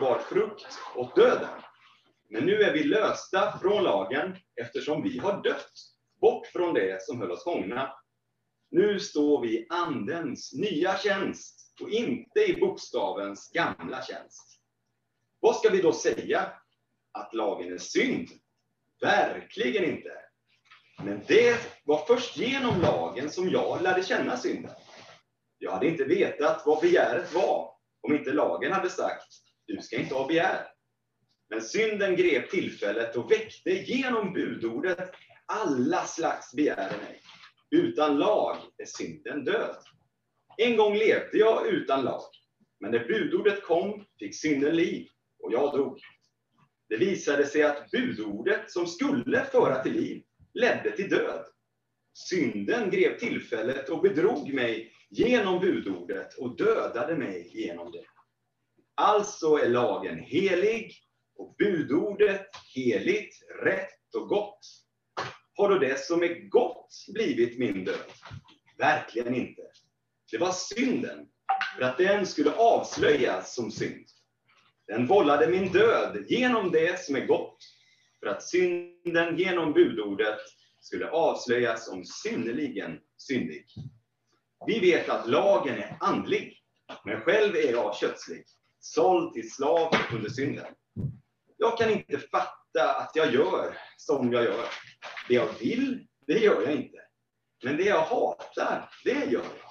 bar frukt åt döden. Men nu är vi lösta från lagen eftersom vi har dött bort från det som höll oss fångna. Nu står vi i Andens nya tjänst och inte i bokstavens gamla tjänst. Vad ska vi då säga? Att lagen är synd? Verkligen inte. Men det var först genom lagen som jag lärde känna synden. Jag hade inte vetat vad begäret var om inte lagen hade sagt, du ska inte ha begär. Men synden grep tillfället och väckte genom budordet alla slags begär i mig. Utan lag är synden död. En gång levde jag utan lag, men när budordet kom fick synden liv och jag dog. Det visade sig att budordet som skulle föra till liv ledde till död. Synden grep tillfället och bedrog mig genom budordet och dödade mig genom det. Alltså är lagen helig och budordet heligt, rätt och gott. Har då det som är gott blivit min död? Verkligen inte. Det var synden, för att den skulle avslöjas som synd. Den vållade min död genom det som är gott, för att synden genom budordet skulle avslöjas som synnerligen syndig. Vi vet att lagen är andlig, men själv är jag kötslig, såld till slav under synden. Jag kan inte fatta att jag gör som jag gör. Det jag vill, det gör jag inte. Men det jag hatar, det gör jag.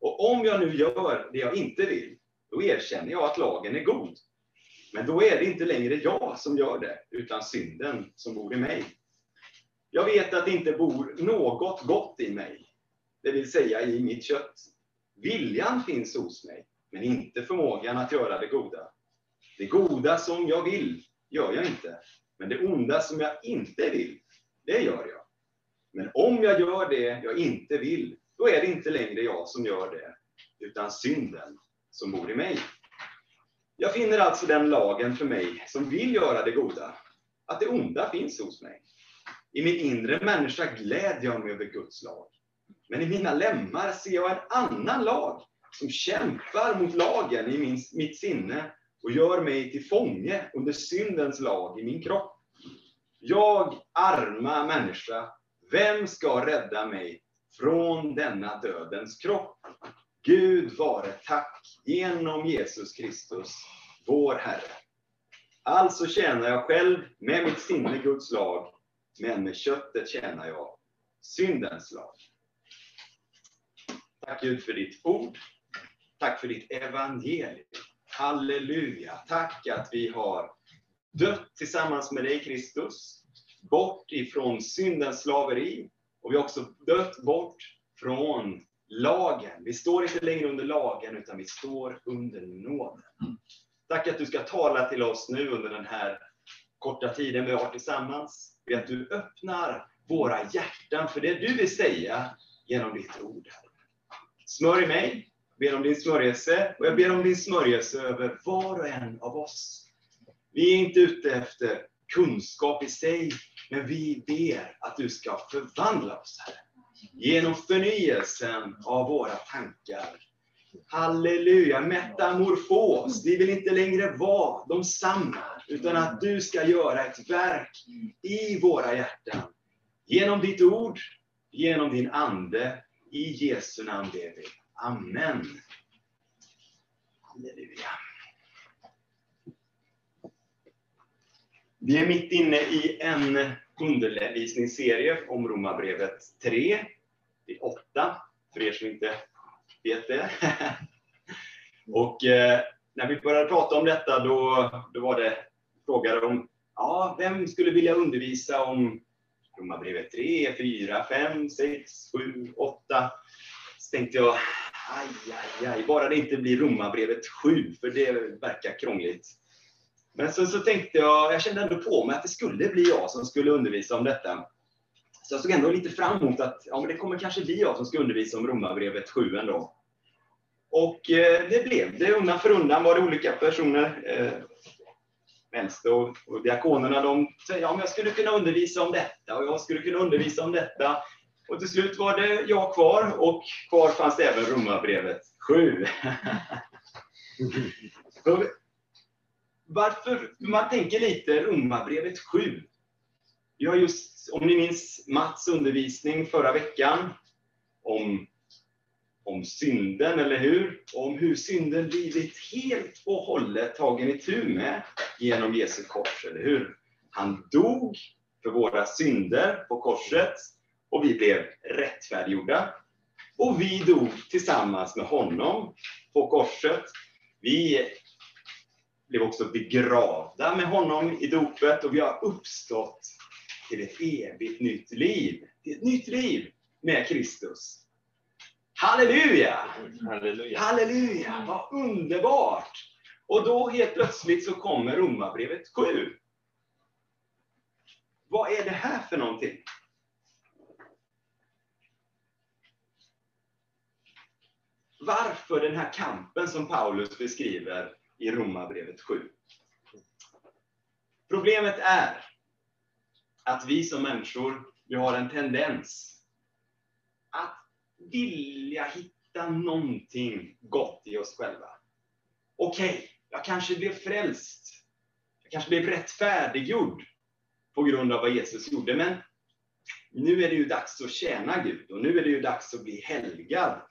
Och om jag nu gör det jag inte vill, då erkänner jag att lagen är god. Men då är det inte längre jag som gör det, utan synden som bor i mig. Jag vet att det inte bor något gott i mig, det vill säga i mitt kött. Viljan finns hos mig, men inte förmågan att göra det goda. Det goda som jag vill gör jag inte, men det onda som jag inte vill, det gör jag. Men om jag gör det jag inte vill, då är det inte längre jag som gör det, utan synden som bor i mig. Jag finner alltså den lagen för mig som vill göra det goda, att det onda finns hos mig. I min inre människa glädjer jag mig över Guds lag. Men i mina lemmar ser jag en annan lag som kämpar mot lagen i min, mitt sinne och gör mig till fånge under syndens lag i min kropp. Jag, arma människa, vem ska rädda mig från denna dödens kropp? Gud vare tack genom Jesus Kristus, vår Herre. Alltså tjänar jag själv med mitt sinne Guds lag, men med köttet tjänar jag syndens lag. Tack Gud för ditt ord. Tack för ditt evangelium. Halleluja. Tack att vi har dött tillsammans med dig Kristus, bort ifrån syndens slaveri och vi har också dött bort från lagen. Vi står inte längre under lagen, utan vi står under nåden. Tack att du ska tala till oss nu under den här korta tiden vi har tillsammans. Be att du öppnar våra hjärtan för det du vill säga genom ditt ord. Smörj mig, ber om din smörjelse och jag ber om din smörjelse över var och en av oss. Vi är inte ute efter kunskap i sig, men vi ber att du ska förvandla oss, Herre. Genom förnyelsen av våra tankar. Halleluja, metamorfos. Vi vill inte längre vara de samma, utan att du ska göra ett verk i våra hjärtan. Genom ditt ord, genom din Ande. I Jesu namn ber vi. Amen. Halleluja. Vi är mitt inne i en undervisningsserie om Romarbrevet 3 till 8, för er som inte vet det. Och eh, när vi började prata om detta, då, då var det frågade om ja, vem skulle vilja undervisa om Romarbrevet 3, 4, 5, 6, 7, 8. Så tänkte jag, aj, aj, aj, bara det inte blir Romarbrevet 7, för det verkar krångligt. Men så, så tänkte jag, jag kände ändå på mig att det skulle bli jag som skulle undervisa om detta. Så jag såg ändå lite fram emot att ja, men det kommer kanske bli jag som ska undervisa om Romarbrevet 7 ändå. Och eh, det blev det. Undan för undan var det olika personer. Eh, Vänster och, och diakonerna de säger ja, men jag skulle kunna undervisa om detta och jag skulle kunna undervisa om detta. Och till slut var det jag kvar och kvar fanns det även Romarbrevet 7. varför? Man tänker lite Romarbrevet 7. Vi har just, om ni minns Mats undervisning förra veckan om, om synden, eller hur? Om hur synden blivit helt och hållet tagen i tur med genom Jesu kors, eller hur? Han dog för våra synder på korset och vi blev rättfärdiggjorda. Och vi dog tillsammans med honom på korset. Vi blev också begravda med honom i dopet och vi har uppstått till ett evigt nytt liv. Till ett nytt liv med Kristus. Halleluja! Halleluja. Halleluja! Vad underbart! Och då helt plötsligt så kommer Romarbrevet 7. Vad är det här för någonting? Varför den här kampen som Paulus beskriver i Romarbrevet 7? Problemet är att vi som människor, vi har en tendens att vilja hitta någonting gott i oss själva. Okej, okay, jag kanske blev frälst. Jag kanske blev rättfärdiggjord på grund av vad Jesus gjorde, men nu är det ju dags att tjäna Gud och nu är det ju dags att bli helgad.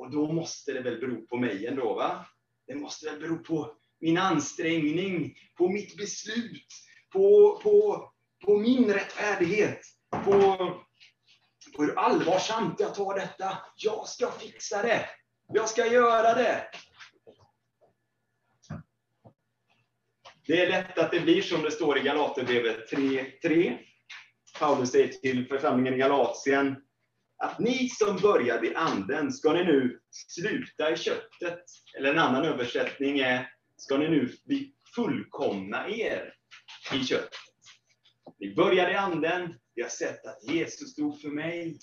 Och då måste det väl bero på mig ändå, va? Det måste väl bero på min ansträngning, på mitt beslut, på, på, på min rättfärdighet, på, på hur allvarsamt jag tar detta. Jag ska fixa det. Jag ska göra det. Det är lätt att det blir som det står i Galaterbrevet 3.3. Paulus säger till församlingen i Galatien att ni som började i anden, ska ni nu sluta i köttet? Eller en annan översättning är, ska ni nu bli fullkomna er i köttet? Vi började i anden, vi har sett att Jesus dog för mig.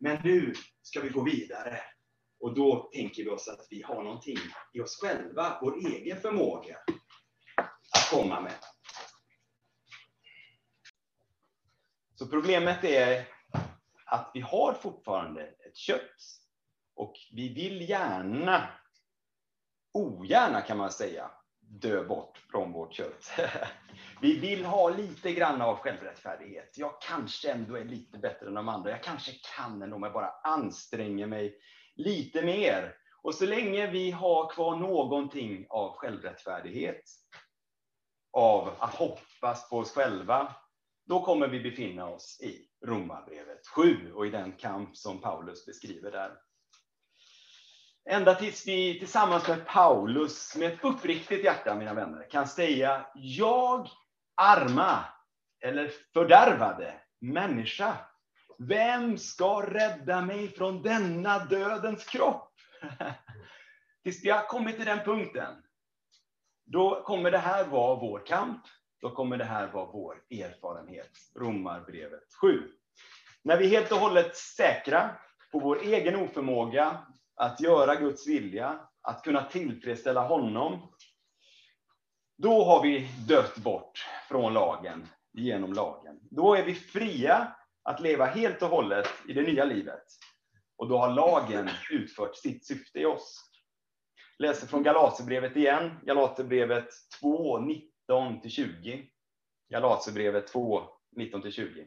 Men nu ska vi gå vidare. Och då tänker vi oss att vi har någonting i oss själva, vår egen förmåga att komma med. Så problemet är att vi har fortfarande ett kött och vi vill gärna, ogärna kan man säga, dö bort från vårt kött. Vi vill ha lite grann av självrättfärdighet. Jag kanske ändå är lite bättre än de andra. Jag kanske kan ändå om jag bara anstränger mig lite mer. Och så länge vi har kvar någonting av självrättfärdighet, av att hoppas på oss själva, då kommer vi befinna oss i Romarbrevet 7 och i den kamp som Paulus beskriver där. Ända tills vi tillsammans med Paulus med ett uppriktigt hjärta, mina vänner, kan säga jag arma eller fördärvade människa. Vem ska rädda mig från denna dödens kropp? Tills vi har kommit till den punkten, då kommer det här vara vår kamp. Då kommer det här vara vår erfarenhet. Romarbrevet 7. När vi är helt och hållet säkra på vår egen oförmåga att göra Guds vilja, att kunna tillfredsställa honom, då har vi dött bort från lagen, genom lagen. Då är vi fria att leva helt och hållet i det nya livet. Och då har lagen utfört sitt syfte i oss. Läser från Galaterbrevet igen, Galaterbrevet 2, 19-20. Galaterbrevet 2, 19-20.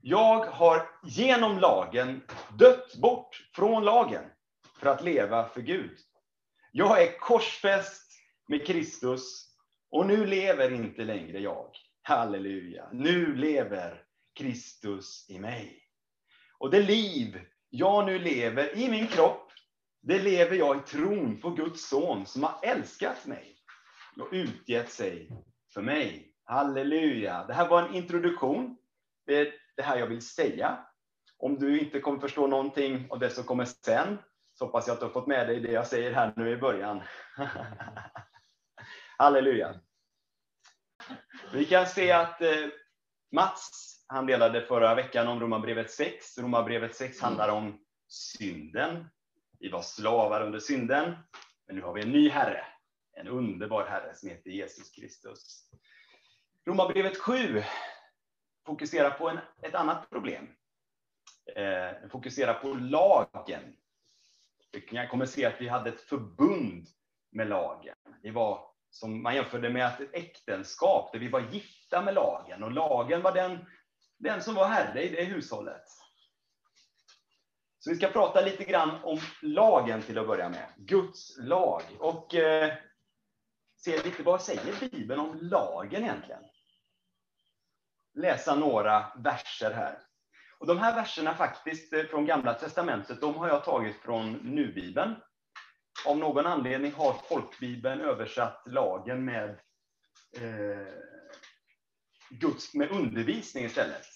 Jag har genom lagen dött bort från lagen för att leva för Gud. Jag är korsfäst med Kristus och nu lever inte längre jag. Halleluja. Nu lever Kristus i mig. Och det liv jag nu lever i min kropp, det lever jag i tron på Guds son som har älskat mig och utgett sig för mig. Halleluja. Det här var en introduktion. Det är det här jag vill säga. Om du inte kommer förstå någonting av det som kommer sen, så hoppas jag att du har fått med dig det jag säger här nu i början. Halleluja. Vi kan se att eh, Mats, han delade förra veckan om Romarbrevet 6. Romarbrevet 6 handlar om synden. Vi var slavar under synden, men nu har vi en ny Herre. En underbar Herre som heter Jesus Kristus. Romarbrevet 7 fokuserar på en, ett annat problem. Eh, fokuserar på lagen. Jag kommer se att vi hade ett förbund med lagen. Vi var som man jämförde med ett äktenskap där vi var gifta med lagen och lagen var den, den som var herre i det hushållet. Så vi ska prata lite grann om lagen till att börja med. Guds lag. Och eh, se lite vad säger Bibeln om lagen egentligen? Läsa några verser här. Och de här verserna faktiskt eh, från Gamla Testamentet, de har jag tagit från Nubibeln. Av någon anledning har folkbibeln översatt lagen med, eh, Guds, med undervisning istället.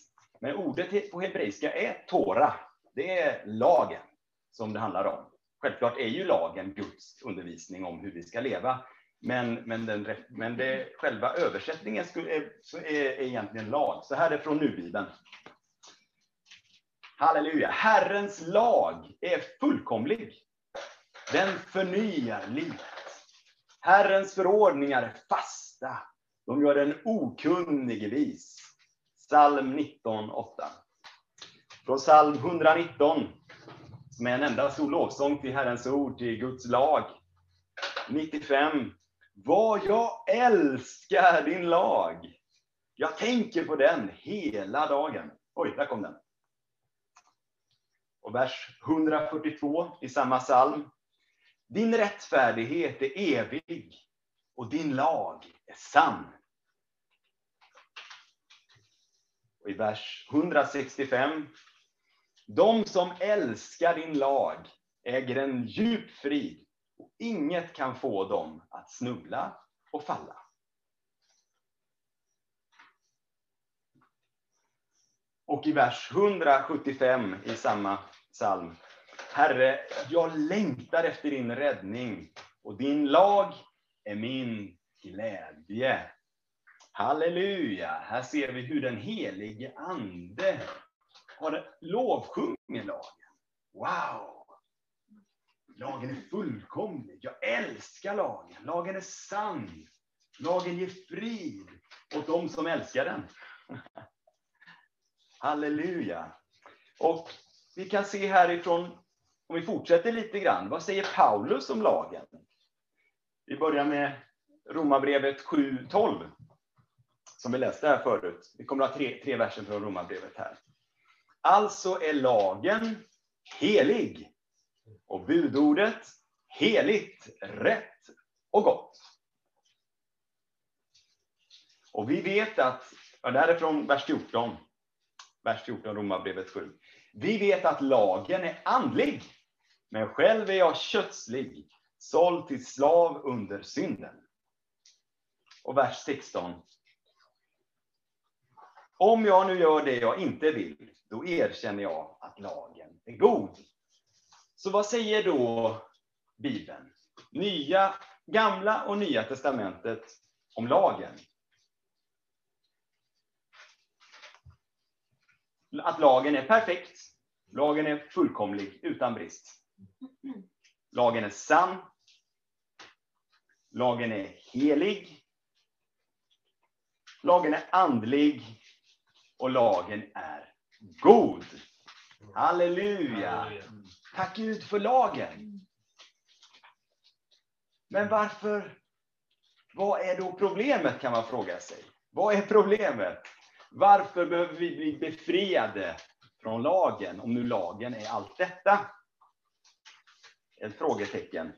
Men ordet på hebreiska är Tora. Det är lagen som det handlar om. Självklart är ju lagen Guds undervisning om hur vi ska leva. Men, men, den, men det, själva översättningen är, är, är egentligen lag. Så här är det från Nu-bibeln. Halleluja. Herrens lag är fullkomlig. Den förnyar livet. Herrens förordningar är fasta. De gör den okunnige vis. Psalm 19.8. Från psalm 119, som är en enda stor lovsång till Herrens ord, till Guds lag. 95. Vad jag älskar din lag! Jag tänker på den hela dagen. Oj, där kom den. Och vers 142 i samma psalm. Din rättfärdighet är evig och din lag är sann. Och i vers 165. De som älskar din lag äger en djup frid och inget kan få dem att snubbla och falla. Och i vers 175 i samma psalm. Herre, jag längtar efter din räddning och din lag är min glädje. Halleluja! Här ser vi hur den helige Ande har lovsjunger lagen. Wow! Lagen är fullkomlig. Jag älskar lagen. Lagen är sann. Lagen ger frid åt dem som älskar den. Halleluja! Och vi kan se härifrån, om vi fortsätter lite grann, vad säger Paulus om lagen? Vi börjar med Romarbrevet 7.12, som vi läste här förut. Vi kommer att ha tre, tre verser från Romarbrevet här. Alltså är lagen helig och budordet heligt, rätt och gott. Och vi vet att, ja, det här är från vers 14, vers 14, Romarbrevet 7. Vi vet att lagen är andlig, men själv är jag kötslig, såld till slav under synden. Och vers 16. Om jag nu gör det jag inte vill, då erkänner jag att lagen är god. Så vad säger då Bibeln? Nya, gamla och nya testamentet om lagen. Att lagen är perfekt, lagen är fullkomlig, utan brist. Lagen är sann. Lagen är helig. Lagen är andlig. Och lagen är god. Halleluja! Tack Gud för lagen. Men varför? Vad är då problemet kan man fråga sig. Vad är problemet? Varför behöver vi bli befriade från lagen, om nu lagen är allt detta? Ett frågetecken.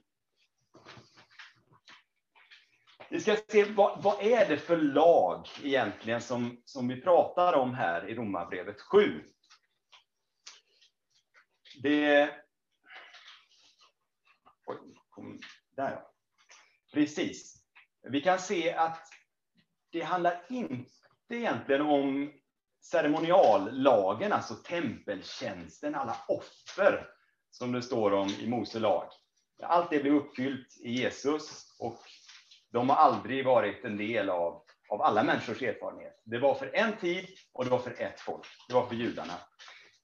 Vi ska se vad, vad är det för lag egentligen som, som vi pratar om här i Romarbrevet 7. Det... Oj, kom, där. Precis. Vi kan se att det handlar inte egentligen om ceremoniallagen, alltså tempeltjänsten, alla offer som det står om i Mose lag. Allt det blev uppfyllt i Jesus och de har aldrig varit en del av, av alla människors erfarenhet. Det var för en tid och det var för ett folk. Det var för judarna.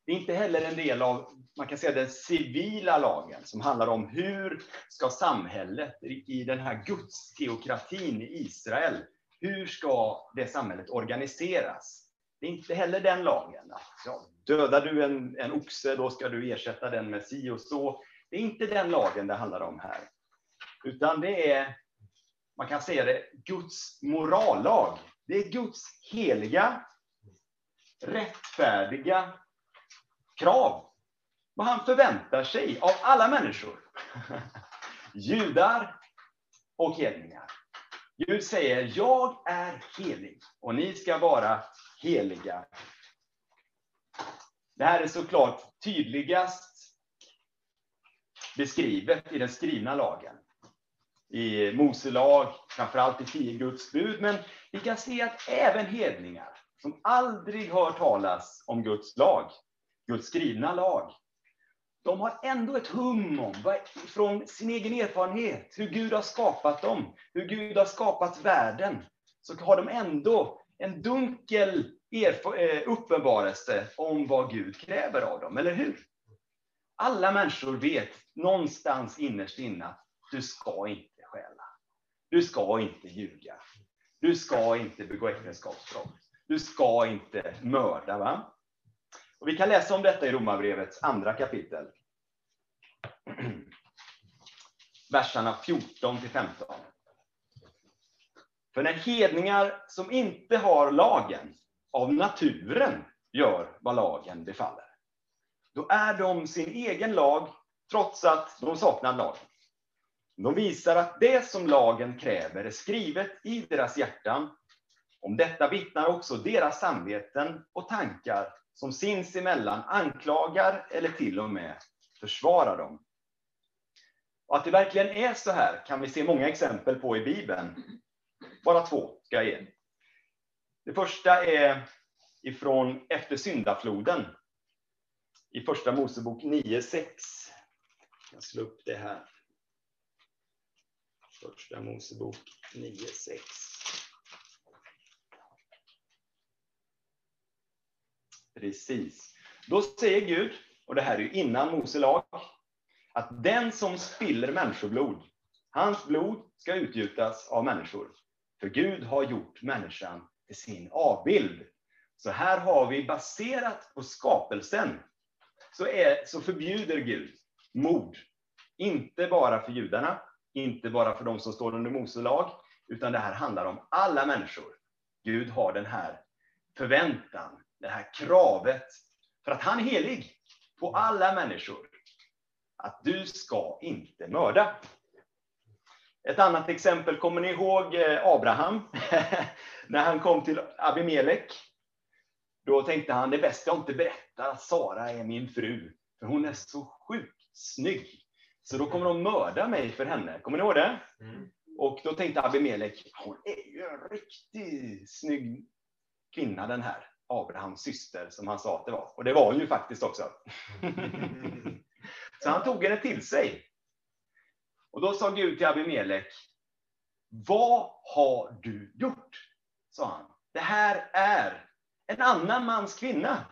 Det är inte heller en del av, man kan säga den civila lagen som handlar om hur ska samhället i den här gudsteokratin i Israel, hur ska det samhället organiseras? Det är inte heller den lagen. Ja, dödar du en, en oxe, då ska du ersätta den med si och så. Det är inte den lagen det handlar om här. Utan det är man kan säga det, Guds morallag. Det är Guds heliga, rättfärdiga krav. Vad han förväntar sig av alla människor. Judar och hedningar. Gud säger, jag är helig och ni ska vara heliga. Det här är såklart tydligast beskrivet i den skrivna lagen. I Mose lag, framförallt i tio Guds bud, men vi kan se att även hedningar som aldrig hör talas om Guds lag, Guds skrivna lag, de har ändå ett hum om, från sin egen erfarenhet, hur Gud har skapat dem, hur Gud har skapat världen. Så har de ändå en dunkel eh, uppenbarelse om vad Gud kräver av dem, eller hur? Alla människor vet någonstans innerst inne att du ska inte stjäla. Du ska inte ljuga. Du ska inte begå äktenskapsbrott. Du ska inte mörda. Va? Och vi kan läsa om detta i Romarbrevets andra kapitel. Verserna 14 till 15. För när hedningar som inte har lagen av naturen gör vad lagen befaller, då är de sin egen lag trots att de saknar lagen. De visar att det som lagen kräver är skrivet i deras hjärtan. Om detta vittnar också deras samveten och tankar som sinsemellan anklagar eller till och med försvarar dem. Och att det verkligen är så här kan vi se många exempel på i Bibeln. Bara två ska jag ge. Det första är ifrån efter syndafloden. I första Mosebok 9.6. Jag slår upp det här. Första Mosebok 9.6. Precis. Då säger Gud, och det här är ju innan Mose lag, att den som spiller människoblod, hans blod ska utgjutas av människor. För Gud har gjort människan till sin avbild. Så här har vi baserat på skapelsen, så, är, så förbjuder Gud mord. Inte bara för judarna, inte bara för de som står under Mose lag, utan det här handlar om alla människor. Gud har den här förväntan, det här kravet, för att han är helig på alla människor. Att du ska inte mörda. Ett annat exempel, kommer ni ihåg eh, Abraham? När han kom till Abimelek. Då tänkte han, det är bäst jag inte berättar att Sara är min fru, för hon är så sjukt snygg. Så då kommer de mörda mig för henne. Kommer ni ihåg det? Mm. Och då tänkte Abimelek, hon är ju en riktigt snygg kvinna den här. Abrahams syster, som han sa att det var. Och det var hon ju faktiskt också. Så han tog henne till sig. Och då sa Gud till Abimelek, vad har du gjort? sa han. Det här är en annan mans kvinna.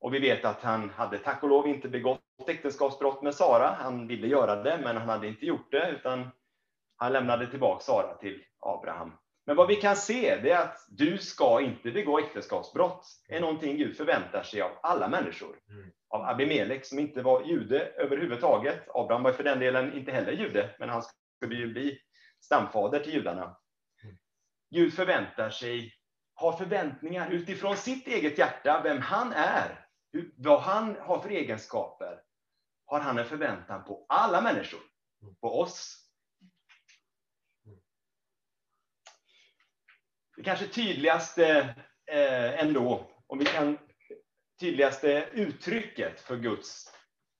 Och vi vet att han hade tack och lov inte begått äktenskapsbrott med Sara. Han ville göra det, men han hade inte gjort det, utan han lämnade tillbaka Sara till Abraham. Men vad vi kan se, det är att du ska inte begå äktenskapsbrott. Är någonting Gud förväntar sig av alla människor. Mm. Av Abimelek, som inte var jude överhuvudtaget. Abraham var för den delen inte heller jude, men han skulle ju bli stamfader till judarna. Mm. Gud förväntar sig, har förväntningar utifrån sitt eget hjärta, vem han är, vad han har för egenskaper, har han en förväntan på alla människor, på oss. Kanske tydligaste eh, ändå, om vi kan, tydligaste uttrycket för Guds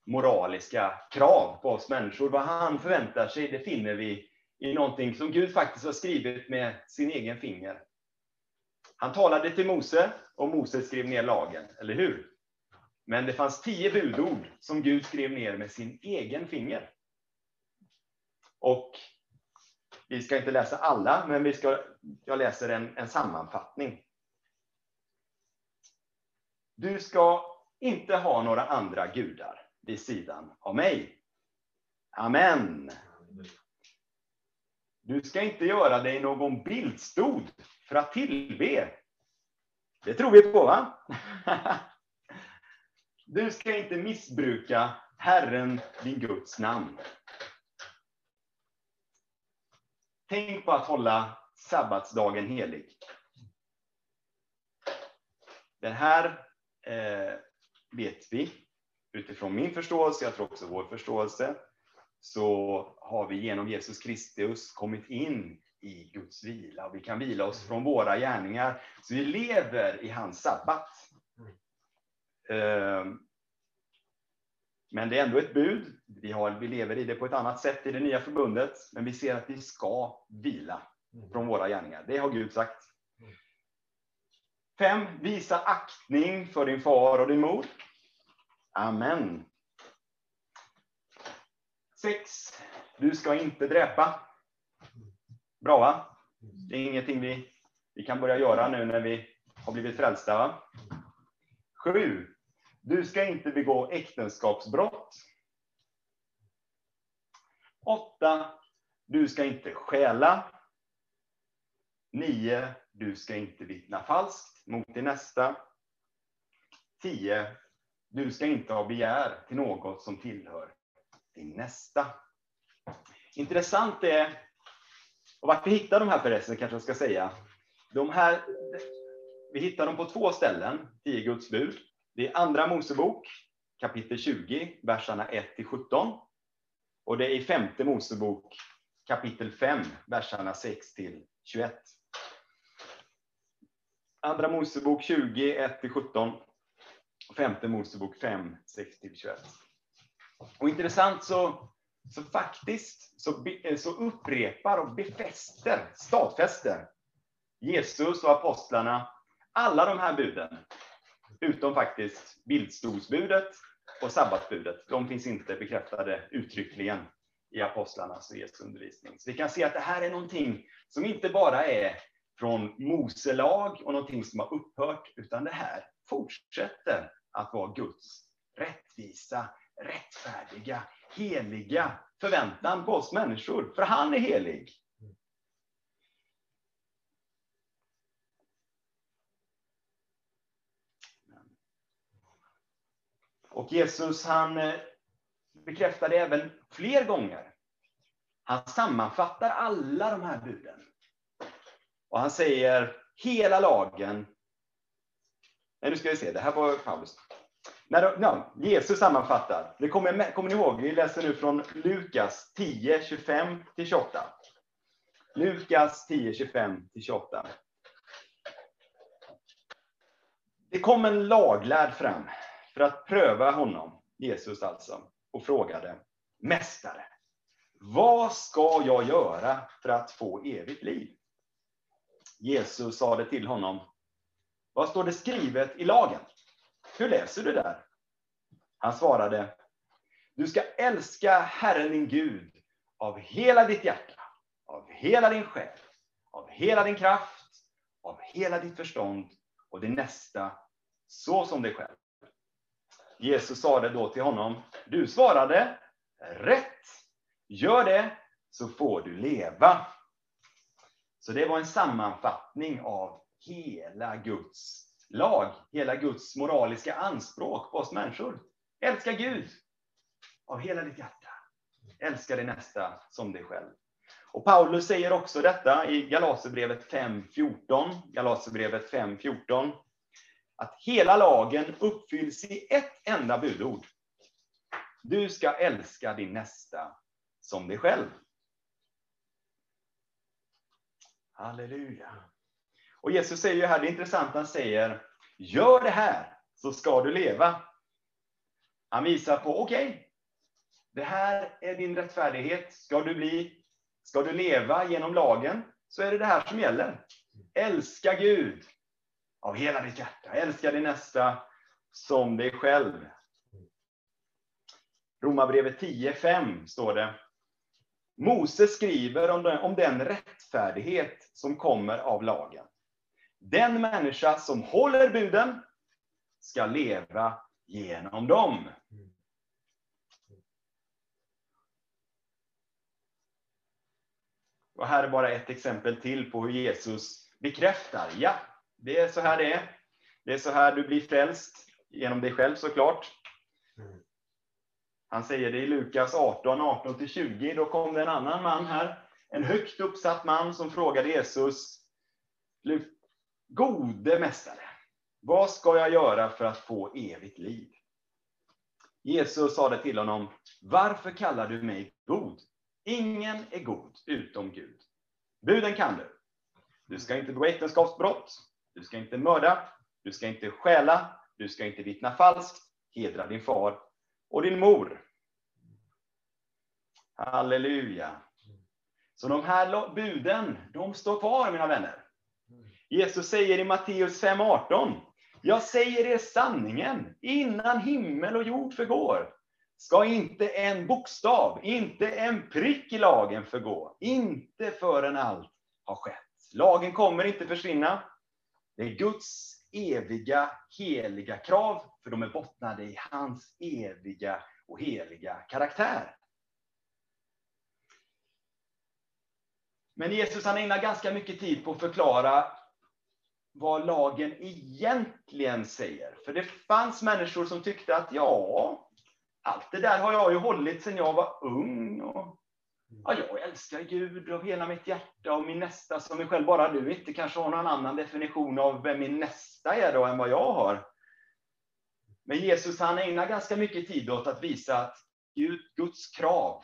moraliska krav på oss människor, vad han förväntar sig, det finner vi i någonting som Gud faktiskt har skrivit med sin egen finger. Han talade till Mose och Mose skrev ner lagen, eller hur? Men det fanns tio budord som Gud skrev ner med sin egen finger. Och vi ska inte läsa alla, men vi ska, jag läser en, en sammanfattning. Du ska inte ha några andra gudar vid sidan av mig. Amen. Du ska inte göra dig någon bildstod för att tillbe. Det tror vi på, va? Du ska inte missbruka Herren, din Guds namn tänk på att hålla sabbatsdagen helig. Den här eh, vet vi utifrån min förståelse, jag tror också vår förståelse, så har vi genom Jesus Kristus kommit in i Guds vila. Vi kan vila oss från våra gärningar. Så vi lever i hans sabbat. Ehm, men det är ändå ett bud. Vi, har, vi lever i det på ett annat sätt i det nya förbundet. Men vi ser att vi ska vila från våra gärningar. Det har Gud sagt. Fem, visa aktning för din far och din mor. Amen. Sex, du ska inte dräpa. Bra va? Det är ingenting vi, vi kan börja göra nu när vi har blivit frälsta. Va? Sju, du ska inte begå äktenskapsbrott. Åtta, du ska inte stjäla. Nio, du ska inte vittna falskt mot din nästa. Tio, du ska inte ha begär till något som tillhör din nästa. Intressant är, och vart vi hittar de här förresten kanske jag ska säga. De här, vi hittar dem på två ställen, tio Guds bud. Det är Andra Mosebok, kapitel 20, verserna 1 till 17. Och det är i Femte Mosebok, kapitel 5, verserna 6 till 21. Andra Mosebok 20, 1 till 17. Femte Mosebok 5, 6 till 21. Och intressant så, så faktiskt så, eh, så upprepar och befäster, stadfäster Jesus och apostlarna alla de här buden. Utom faktiskt bildstolsbudet och sabbatsbudet. De finns inte bekräftade uttryckligen i apostlarnas och Jesu undervisning. Så vi kan se att det här är någonting som inte bara är från Mose lag och någonting som har upphört, utan det här fortsätter att vara Guds rättvisa, rättfärdiga, heliga förväntan på oss människor. För han är helig. Och Jesus han eh, bekräftar det även fler gånger. Han sammanfattar alla de här buden. Och han säger hela lagen. Nej, nu ska vi se, det här var Paulus. När de, no, Jesus sammanfattar. Det kommer, kommer ni ihåg? Vi läser nu från Lukas 10, 25 28. Lukas 10, 25 28. Det kom en laglärd fram för att pröva honom, Jesus alltså, och frågade Mästare, vad ska jag göra för att få evigt liv? Jesus sade till honom, vad står det skrivet i lagen? Hur läser du där? Han svarade, du ska älska Herren din Gud av hela ditt hjärta, av hela din själ, av hela din kraft, av hela ditt förstånd och din nästa så som dig själv. Jesus sade då till honom, du svarade rätt. Gör det så får du leva. Så det var en sammanfattning av hela Guds lag, hela Guds moraliska anspråk på oss människor. Älska Gud av hela ditt hjärta. Älska din nästa som dig själv. Och Paulus säger också detta i Galaterbrevet 5.14. Galaterbrevet 5.14. Att hela lagen uppfylls i ett enda budord. Du ska älska din nästa som dig själv. Halleluja. Och Jesus säger ju här, det är intressant, han säger, gör det här så ska du leva. Han visar på, okej, okay, det här är din rättfärdighet. Ska du bli, ska du leva genom lagen, så är det det här som gäller. Älska Gud av hela ditt hjärta. Älska din nästa som dig själv. Romarbrevet 10.5 står det. Mose skriver om den, om den rättfärdighet som kommer av lagen. Den människa som håller buden ska leva genom dem. Och här är bara ett exempel till på hur Jesus bekräftar. Ja, det är så här det är. Det är så här du blir frälst, genom dig själv såklart. Han säger det i Lukas 18, 18-20. Då kom det en annan man här en högt uppsatt man som frågade Jesus, Gode mästare, vad ska jag göra för att få evigt liv? Jesus sade till honom, varför kallar du mig god? Ingen är god utom Gud. Buden kan du. Du ska inte begå äktenskapsbrott. Du ska inte mörda. Du ska inte stjäla. Du ska inte vittna falskt. Hedra din far och din mor. Halleluja. Så de här buden, de står kvar, mina vänner. Jesus säger i Matteus 5.18, jag säger er sanningen, innan himmel och jord förgår, ska inte en bokstav, inte en prick i lagen förgå, inte förrän allt har skett. Lagen kommer inte försvinna. Det är Guds eviga, heliga krav, för de är bottnade i hans eviga och heliga karaktär. Men Jesus han ägnar ganska mycket tid på att förklara vad lagen egentligen säger. För det fanns människor som tyckte att ja, allt det där har jag ju hållit sedan jag var ung. Och, Mm. ja, jag älskar Gud av hela mitt hjärta och min nästa som mig själv. Bara du inte kanske har någon annan definition av vem min nästa är då än vad jag har. Men Jesus han ägnar ganska mycket tid åt att visa att Gud, Guds krav,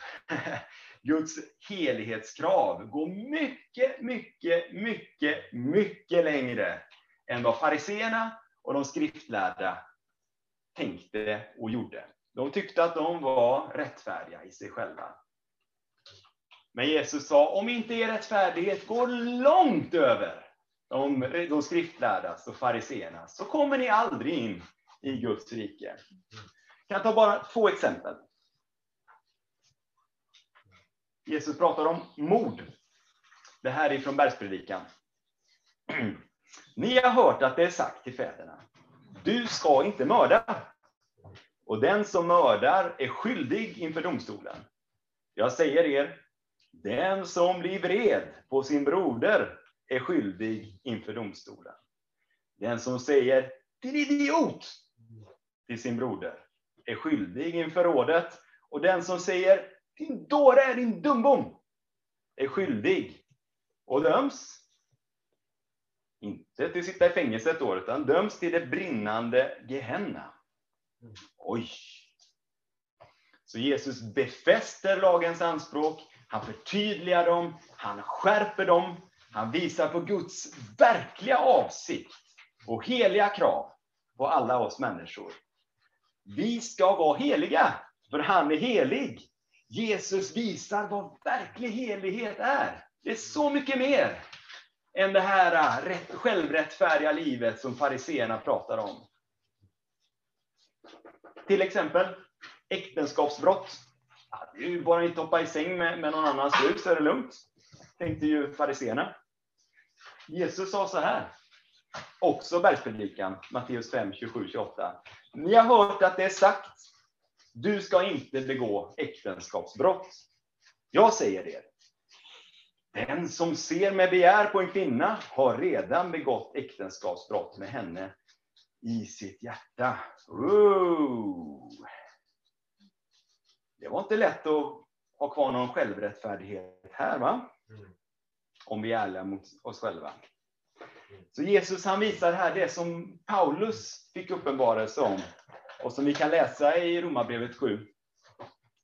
Guds helighetskrav går mycket, mycket, mycket, mycket längre än vad fariseerna och de skriftlärda tänkte och gjorde. De tyckte att de var rättfärdiga i sig själva. Men Jesus sa, om inte er rättfärdighet går långt över de, de skriftlärdas och fariseerna, så kommer ni aldrig in i Guds rike. Jag kan ta bara två exempel. Jesus pratar om mord. Det här är från Bergspredikan. Ni har hört att det är sagt till fäderna, du ska inte mörda. Och den som mördar är skyldig inför domstolen. Jag säger er, den som blir vred på sin broder är skyldig inför domstolen. Den som säger din idiot till sin broder är skyldig inför rådet. Och den som säger din dåre, din dumbom, är skyldig och döms. Inte till att sitta i fängelse ett år, utan döms till det brinnande Gehenna. Oj! Så Jesus befäster lagens anspråk, han förtydligar dem, han skärper dem, han visar på Guds verkliga avsikt och heliga krav på alla oss människor. Vi ska vara heliga, för han är helig. Jesus visar vad verklig helighet är. Det är så mycket mer än det här äh, självrättfärdiga livet som fariseerna pratar om. Till exempel äktenskapsbrott. Det är ju bara inte hoppa i säng med, med någon annans fru så är det lugnt. Tänkte ju fariseerna. Jesus sa så här, också bergspredikan, Matteus 5, 27, 28. Ni har hört att det är sagt, du ska inte begå äktenskapsbrott. Jag säger er, den som ser med begär på en kvinna har redan begått äktenskapsbrott med henne i sitt hjärta. Ooh. Det var inte lätt att ha kvar någon självrättfärdighet här, va? Om vi är ärliga mot oss själva. Så Jesus han visar här det som Paulus fick uppenbarelse om och som vi kan läsa i Romarbrevet 7.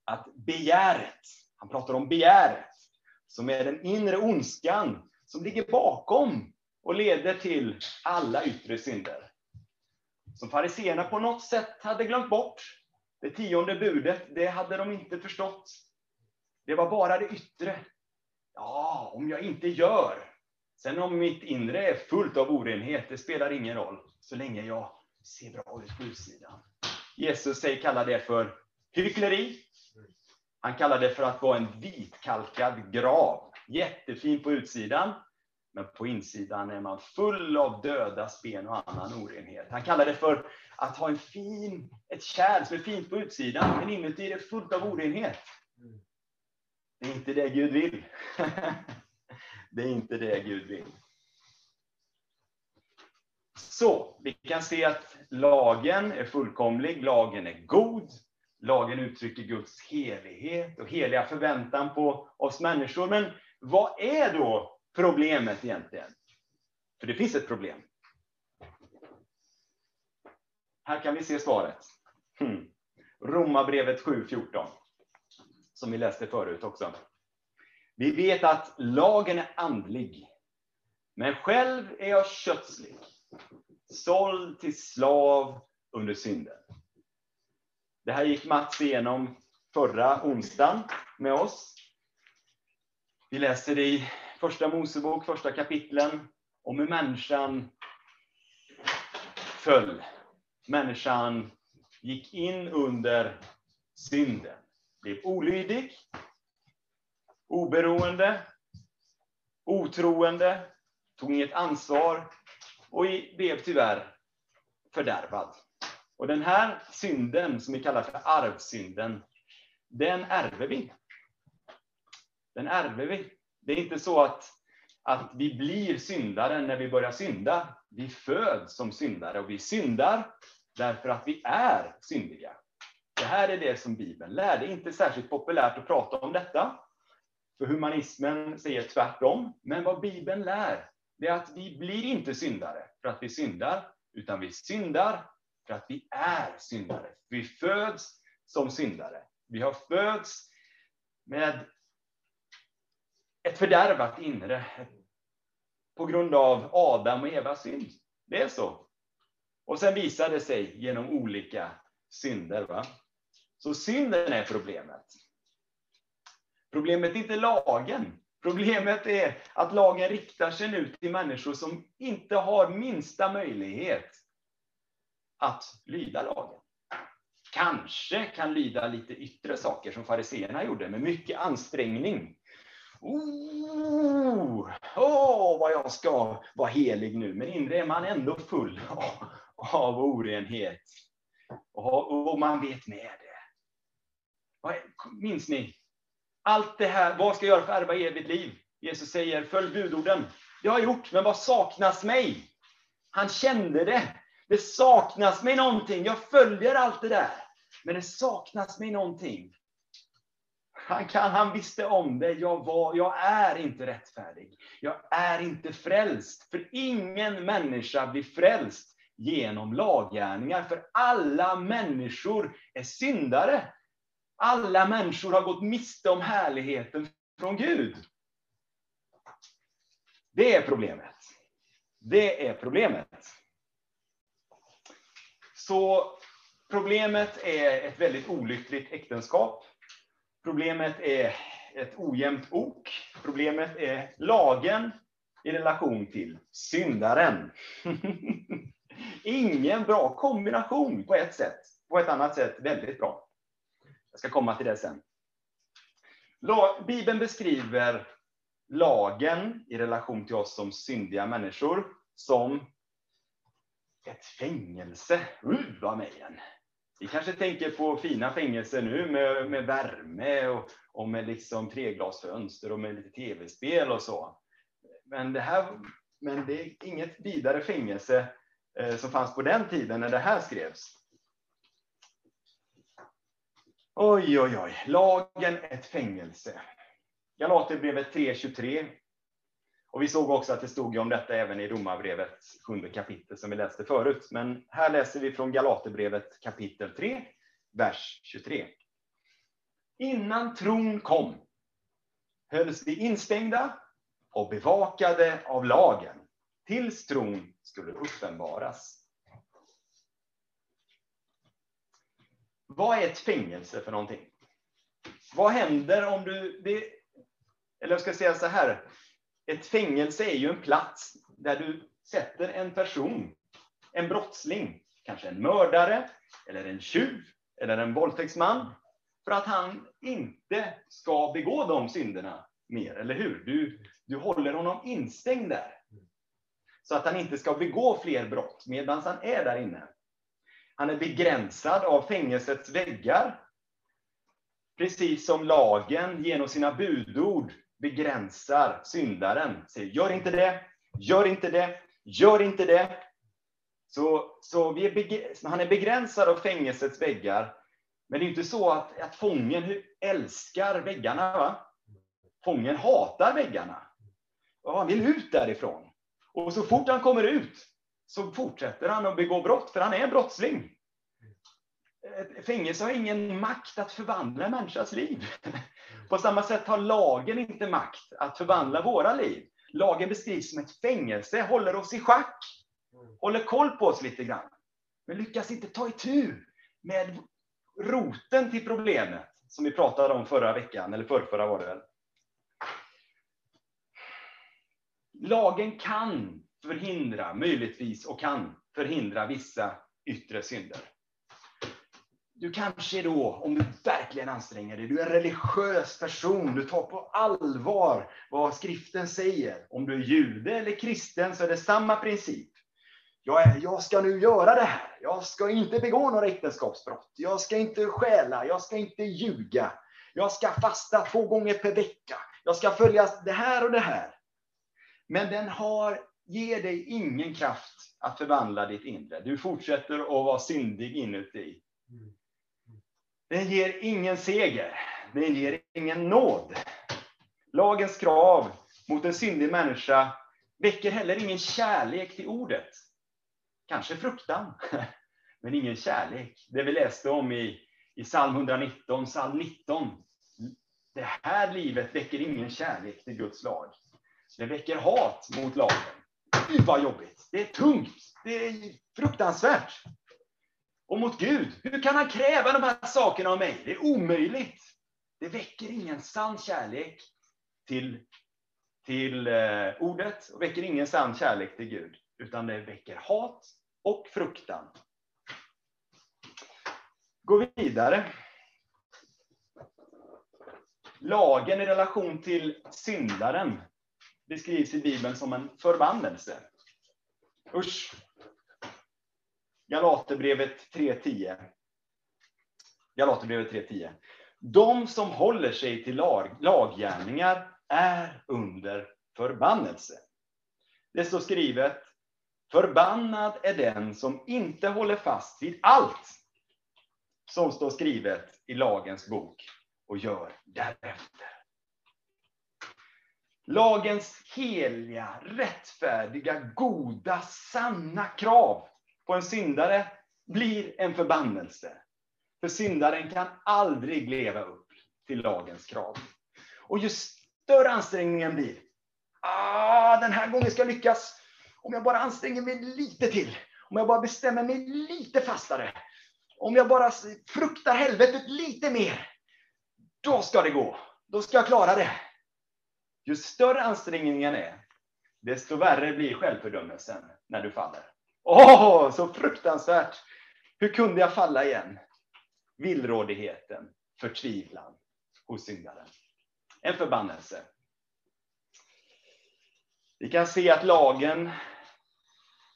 Att begäret, han pratar om begäret, som är den inre ondskan som ligger bakom och leder till alla yttre synder. Som fariseerna på något sätt hade glömt bort. Det tionde budet, det hade de inte förstått. Det var bara det yttre. Ja, om jag inte gör. Sen om mitt inre är fullt av orenhet, det spelar ingen roll. Så länge jag ser bra ut på utsidan. Jesus säger, kallar det för hyckleri. Han kallar det för att vara en vitkalkad grav. Jättefin på utsidan, men på insidan är man full av döda spen och annan orenhet. Han kallar det för att ha en fin, ett kärl som är fint på utsidan, men inuti är det fullt av orenhet. Det är inte det Gud vill. det är inte det Gud vill. Så, vi kan se att lagen är fullkomlig, lagen är god, lagen uttrycker Guds helighet och heliga förväntan på oss människor. Men Vad är då problemet egentligen? För det finns ett problem. Här kan vi se svaret. Hmm. Romarbrevet 7.14. Som vi läste förut också. Vi vet att lagen är andlig. Men själv är jag kötslig. Såld till slav under synden. Det här gick Mats igenom förra onsdagen med oss. Vi läser det i Första Mosebok, första kapitlen, om hur människan föll. Människan gick in under synden, blev olydig, oberoende, otroende, tog inget ansvar och blev tyvärr fördärvad. Och den här synden, som vi kallar för arvsynden, den ärver vi. Den ärver vi. Det är inte så att, att vi blir syndare när vi börjar synda. Vi föds som syndare och vi syndar därför att vi är syndiga. Det här är det som Bibeln lär. Det är inte särskilt populärt att prata om detta. För humanismen säger tvärtom. Men vad Bibeln lär, det är att vi blir inte syndare för att vi syndar, utan vi syndar för att vi är syndare. Vi föds som syndare. Vi har föds med ett fördärvat inre på grund av Adam och Evas synd. Det är så. Och sen visar det sig genom olika synder. Va? Så synden är problemet. Problemet är inte lagen. Problemet är att lagen riktar sig nu till människor som inte har minsta möjlighet att lyda lagen. Kanske kan lyda lite yttre saker som fariseerna gjorde med mycket ansträngning. Oh, oh, vad jag ska vara helig nu, men inre är man ändå full av, av orenhet. Och, och man vet med det. Minns ni? Allt det här, vad ska jag göra för att ärva evigt liv? Jesus säger, följ budorden. Det har jag gjort, men vad saknas mig? Han kände det. Det saknas mig någonting. Jag följer allt det där. Men det saknas mig någonting. Han, kan, han visste om det. Jag, var, jag är inte rättfärdig. Jag är inte frälst. För ingen människa blir frälst genom laggärningar. För alla människor är syndare. Alla människor har gått miste om härligheten från Gud. Det är problemet. Det är problemet. Så problemet är ett väldigt olyckligt äktenskap. Problemet är ett ojämnt ok. Problemet är lagen i relation till syndaren. Ingen bra kombination på ett sätt. På ett annat sätt väldigt bra. Jag ska komma till det sen. Bibeln beskriver lagen i relation till oss som syndiga människor som ett fängelse. Uh, vad mejen. Vi kanske tänker på fina fängelser nu med, med värme och, och med liksom treglasfönster och med lite tv-spel och så. Men det, här, men det är inget vidare fängelse eh, som fanns på den tiden när det här skrevs. Oj, oj, oj. Lagen ett fängelse. Galaterbrevet 3.23 och vi såg också att det stod om detta även i Romarbrevets sjunde kapitel som vi läste förut. Men här läser vi från Galaterbrevet kapitel 3, vers 23. Innan tron kom hölls vi instängda och bevakade av lagen tills tron skulle uppenbaras. Vad är ett fängelse för någonting? Vad händer om du... Det, eller jag ska säga så här ett fängelse är ju en plats där du sätter en person, en brottsling, kanske en mördare, eller en tjuv, eller en våldtäktsman, för att han inte ska begå de synderna mer, eller hur? Du, du håller honom instängd där. Så att han inte ska begå fler brott medan han är där inne. Han är begränsad av fängelsets väggar. Precis som lagen genom sina budord begränsar syndaren. Säger, gör inte det, gör inte det, gör inte det. Så, så vi är han är begränsad av fängelsets väggar. Men det är inte så att, att fången älskar väggarna. Va? Fången hatar väggarna. Och han vill ut därifrån. Och så fort han kommer ut så fortsätter han att begå brott, för han är en brottsling. Ett fängelse har ingen makt att förvandla en människas liv. På samma sätt har lagen inte makt att förvandla våra liv. Lagen beskrivs som ett fängelse, håller oss i schack, håller koll på oss lite grann. Men lyckas inte ta itu med roten till problemet, som vi pratade om förra veckan, eller förrförra var det väl. Lagen kan förhindra, möjligtvis, och kan förhindra vissa yttre synder. Du kanske då, om du verkligen anstränger dig, du är en religiös person, du tar på allvar vad skriften säger. Om du är jude eller kristen så är det samma princip. Jag, är, jag ska nu göra det här. Jag ska inte begå några äktenskapsbrott. Jag ska inte stjäla. Jag ska inte ljuga. Jag ska fasta två gånger per vecka. Jag ska följa det här och det här. Men den har, ger dig ingen kraft att förvandla ditt inre. Du fortsätter att vara syndig inuti. Mm. Den ger ingen seger. Den ger ingen nåd. Lagens krav mot en syndig människa väcker heller ingen kärlek till ordet. Kanske fruktan, men ingen kärlek. Det vi läste om i, i psalm 119, psalm 19. Det här livet väcker ingen kärlek till Guds lag. Det väcker hat mot lagen. Gud vad jobbigt. Det är tungt. Det är fruktansvärt. Och mot Gud, hur kan han kräva de här sakerna av mig? Det är omöjligt. Det väcker ingen sann kärlek till, till eh, ordet och väcker ingen sann kärlek till Gud, utan det väcker hat och fruktan. Gå vidare. Lagen i relation till syndaren beskrivs i Bibeln som en förbannelse. Usch! Galaterbrevet 3.10. Galaterbrevet 3.10. De som håller sig till lag, laggärningar är under förbannelse. Det står skrivet, förbannad är den som inte håller fast vid allt som står skrivet i lagens bok och gör därefter. Lagens heliga, rättfärdiga, goda, sanna krav på en syndare blir en förbannelse. För syndaren kan aldrig leva upp till lagens krav. Och ju större ansträngningen blir, ah, den här gången ska jag lyckas. Om jag bara anstränger mig lite till, om jag bara bestämmer mig lite fastare, om jag bara fruktar helvetet lite mer, då ska det gå. Då ska jag klara det. Ju större ansträngningen är, desto värre blir självfördömelsen när du faller. Åh, oh, så fruktansvärt! Hur kunde jag falla igen? Villrådigheten, förtvivlan hos syndaren. En förbannelse. Vi kan se att lagen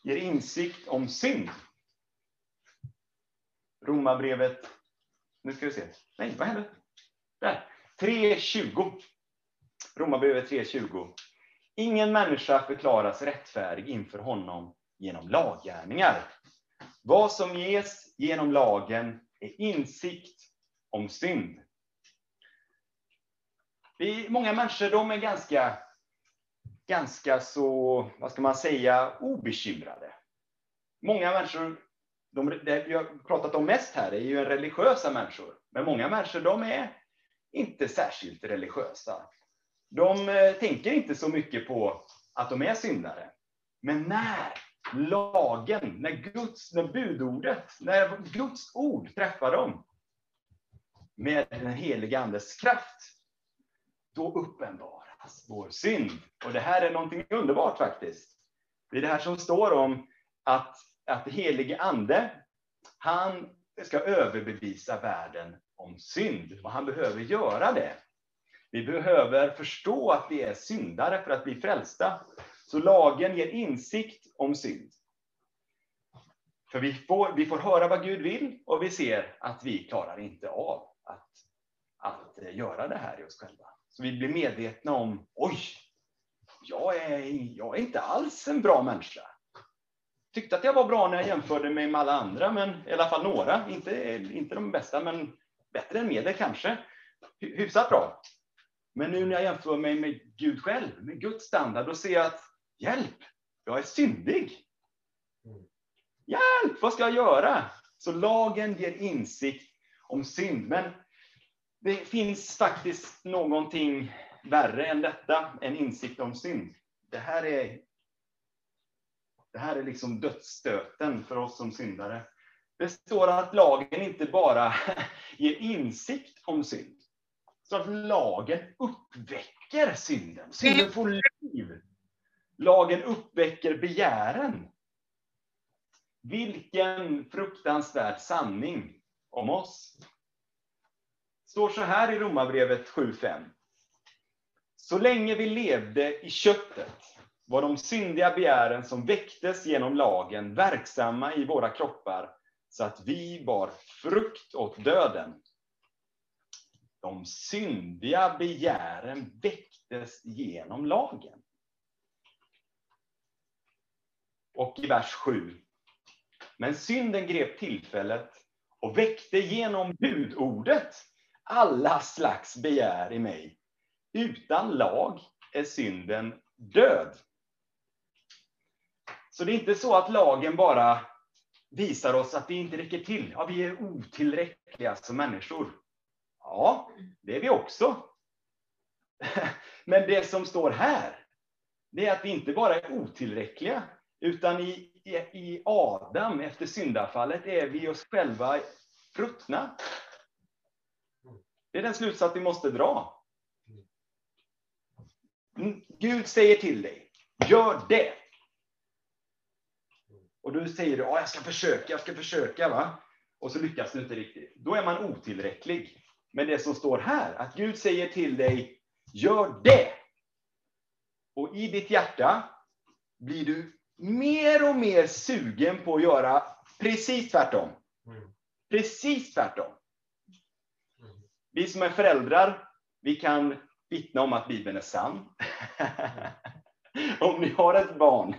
ger insikt om synd. Romarbrevet, nu ska vi se. Nej, vad hände? Där. 3.20. Romarbrevet 3.20. Ingen människa förklaras rättfärdig inför honom genom laggärningar. Vad som ges genom lagen är insikt om synd. Vi, många människor de är ganska, ganska så, vad ska man säga, obekymrade. Många människor, de, det vi har pratat om mest här, är ju religiösa människor. Men många människor de är inte särskilt religiösa. De eh, tänker inte så mycket på att de är syndare. Men när lagen, när Guds, när budordet, när Guds ord träffar dem med den heliga Andes kraft, då uppenbaras vår synd. Och det här är någonting underbart faktiskt. Det är det här som står om att, att helige Ande, han ska överbevisa världen om synd. Och han behöver göra det. Vi behöver förstå att vi är syndare för att bli frälsta. Så lagen ger insikt om synd. För vi får, vi får höra vad Gud vill och vi ser att vi klarar inte av att, att eh, göra det här i oss själva. Så vi blir medvetna om, oj, jag är, jag är inte alls en bra människa. Tyckte att jag var bra när jag jämförde mig med alla andra, men i alla fall några. Inte, inte de bästa, men bättre än medel kanske. Hyfsat bra. Men nu när jag jämför mig med Gud själv, med Guds standard, då ser jag att hjälp, jag är syndig. Mm. Hjälp, vad ska jag göra? Så lagen ger insikt om synd. Men det finns faktiskt någonting värre än detta, en insikt om synd. Det här är, det här är liksom dödsstöten för oss som syndare. Det står att lagen inte bara ger insikt om synd, så att lagen uppväcker synden. Synden får liv. Lagen uppväcker begären. Vilken fruktansvärd sanning om oss. står så här i Romarbrevet 7.5. Så länge vi levde i köttet var de syndiga begären som väcktes genom lagen verksamma i våra kroppar så att vi bar frukt åt döden. De syndiga begären väcktes genom lagen. Och i vers 7. Men synden grep tillfället och väckte genom budordet alla slags begär i mig. Utan lag är synden död. Så det är inte så att lagen bara visar oss att det inte räcker till. Ja, vi är otillräckliga som människor. Ja, det är vi också. Men det som står här, det är att vi inte bara är otillräckliga, utan i, i, i Adam, efter syndafallet, är vi oss själva ruttna. Det är den slutsats vi måste dra. Mm. Gud säger till dig, gör det. Och du säger du, jag ska försöka, jag ska försöka. va? Och så lyckas du inte riktigt. Då är man otillräcklig. Men det som står här, att Gud säger till dig, gör det. Och i ditt hjärta blir du mer och mer sugen på att göra precis tvärtom. Mm. Precis tvärtom. Vi som är föräldrar, vi kan vittna om att Bibeln är sann. om ni har ett barn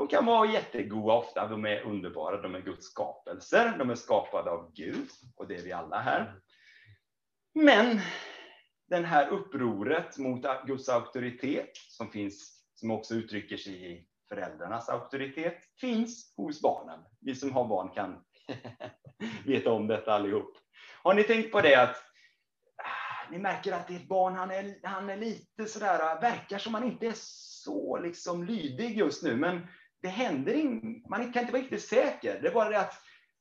de kan vara jättegoda ofta, de är underbara, de är Guds skapelser, de är skapade av Gud, och det är vi alla här. Men det här upproret mot Guds auktoritet, som finns, som också uttrycker sig i föräldrarnas auktoritet, finns hos barnen. Vi som har barn kan veta om detta allihop. Har ni tänkt på det att ah, ni märker att ert barn, han är, han är lite sådär, verkar som han inte är så liksom lydig just nu, men det händer inget, man kan inte vara riktigt säker. Det är bara det att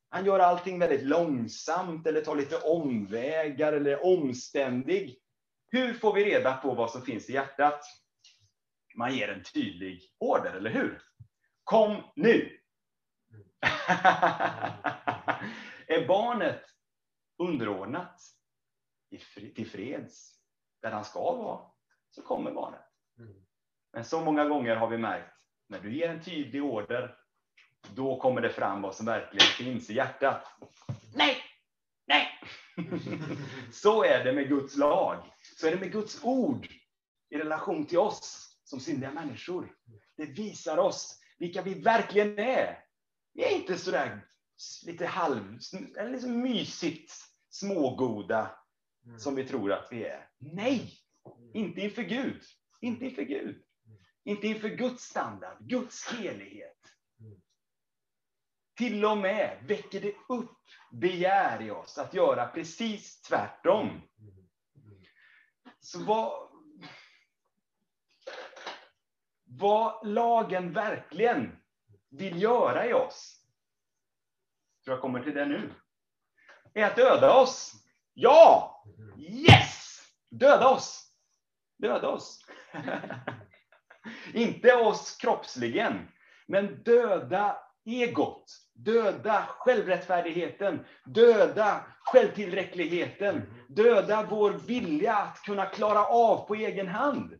han gör allting väldigt långsamt eller tar lite omvägar eller är omständig. Hur får vi reda på vad som finns i hjärtat? Man ger en tydlig order, eller hur? Kom nu! är barnet underordnat till freds där han ska vara, så kommer barnet. Mm. Men så många gånger har vi märkt när du ger en tydlig order, då kommer det fram vad som verkligen finns i hjärtat. Nej! Nej! Så är det med Guds lag. Så är det med Guds ord i relation till oss som syndiga människor. Det visar oss vilka vi verkligen är. Vi är inte sådär lite halv, eller liksom mysigt smågoda som vi tror att vi är. Nej! Inte inför Gud. Inte inför Gud. Inte inför Guds standard, Guds helighet. Till och med väcker det upp begär i oss att göra precis tvärtom. Så vad, vad lagen verkligen vill göra i oss, tror jag kommer till det nu, är att döda oss. Ja! Yes! Döda oss! Döda oss. Inte oss kroppsligen, men döda egot, döda självrättfärdigheten, döda självtillräckligheten, döda vår vilja att kunna klara av på egen hand.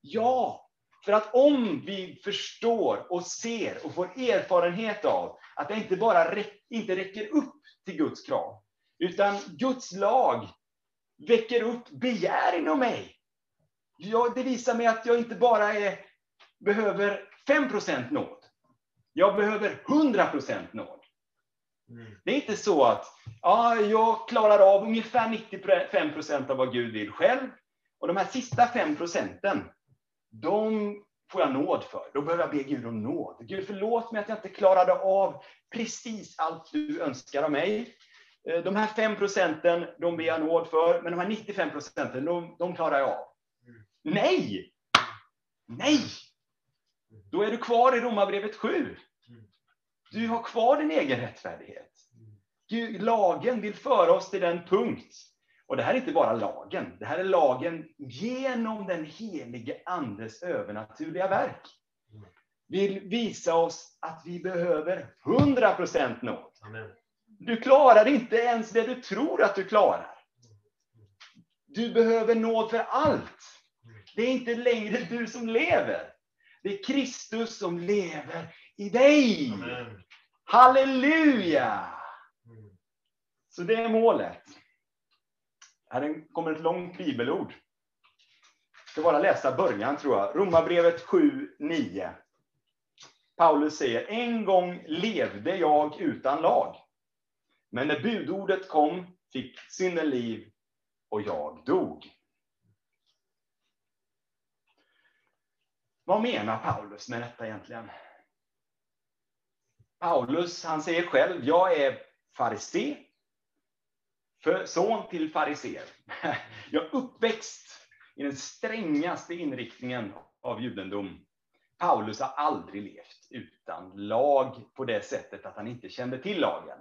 Ja, för att om vi förstår och ser och får erfarenhet av att det inte bara inte räcker upp till Guds krav, utan Guds lag väcker upp begär inom mig Ja, det visar mig att jag inte bara är, behöver 5% nåd. Jag behöver 100 nåd. Mm. Det är inte så att ja, jag klarar av ungefär 95% av vad Gud vill själv. Och de här sista fem procenten, de får jag nåd för. Då behöver jag be Gud om nåd. Gud, förlåt mig att jag inte klarade av precis allt du önskar av mig. Eh, de här fem procenten, de ber jag nåd för, men de här 95 procenten, de, de klarar jag av. Nej! Nej! Då är du kvar i Romarbrevet 7. Du har kvar din egen rättfärdighet. Gud, lagen vill föra oss till den punkt. Och det här är inte bara lagen. Det här är lagen genom den helige Andes övernaturliga verk. Vill visa oss att vi behöver 100% nåd. Du klarar inte ens det du tror att du klarar. Du behöver nåd för allt. Det är inte längre du som lever. Det är Kristus som lever i dig. Amen. Halleluja! Mm. Så det är målet. Här kommer ett långt bibelord. Jag ska bara läsa början tror jag. Romarbrevet 7, 9. Paulus säger, en gång levde jag utan lag. Men när budordet kom fick synden liv och jag dog. Vad menar Paulus med detta egentligen? Paulus, han säger själv, jag är farisé, son till fariséer. Jag är uppväxt i den strängaste inriktningen av judendom. Paulus har aldrig levt utan lag på det sättet att han inte kände till lagen.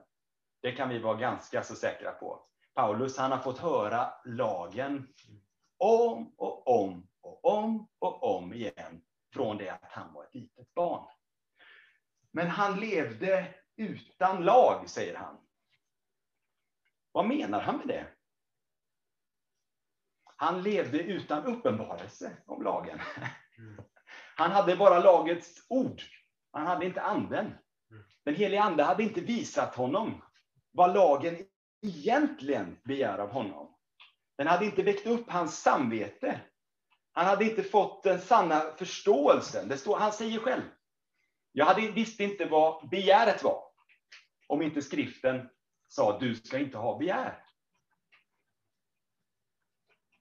Det kan vi vara ganska så säkra på. Paulus han har fått höra lagen om och om och om och om igen från det att han var ett litet barn. Men han levde utan lag, säger han. Vad menar han med det? Han levde utan uppenbarelse om lagen. Han hade bara lagets ord. Han hade inte anden. Den helige ande hade inte visat honom vad lagen egentligen begär av honom. Den hade inte väckt upp hans samvete. Han hade inte fått den sanna förståelsen. Det står, han säger själv, jag hade, visste inte vad begäret var. Om inte skriften sa, du ska inte ha begär.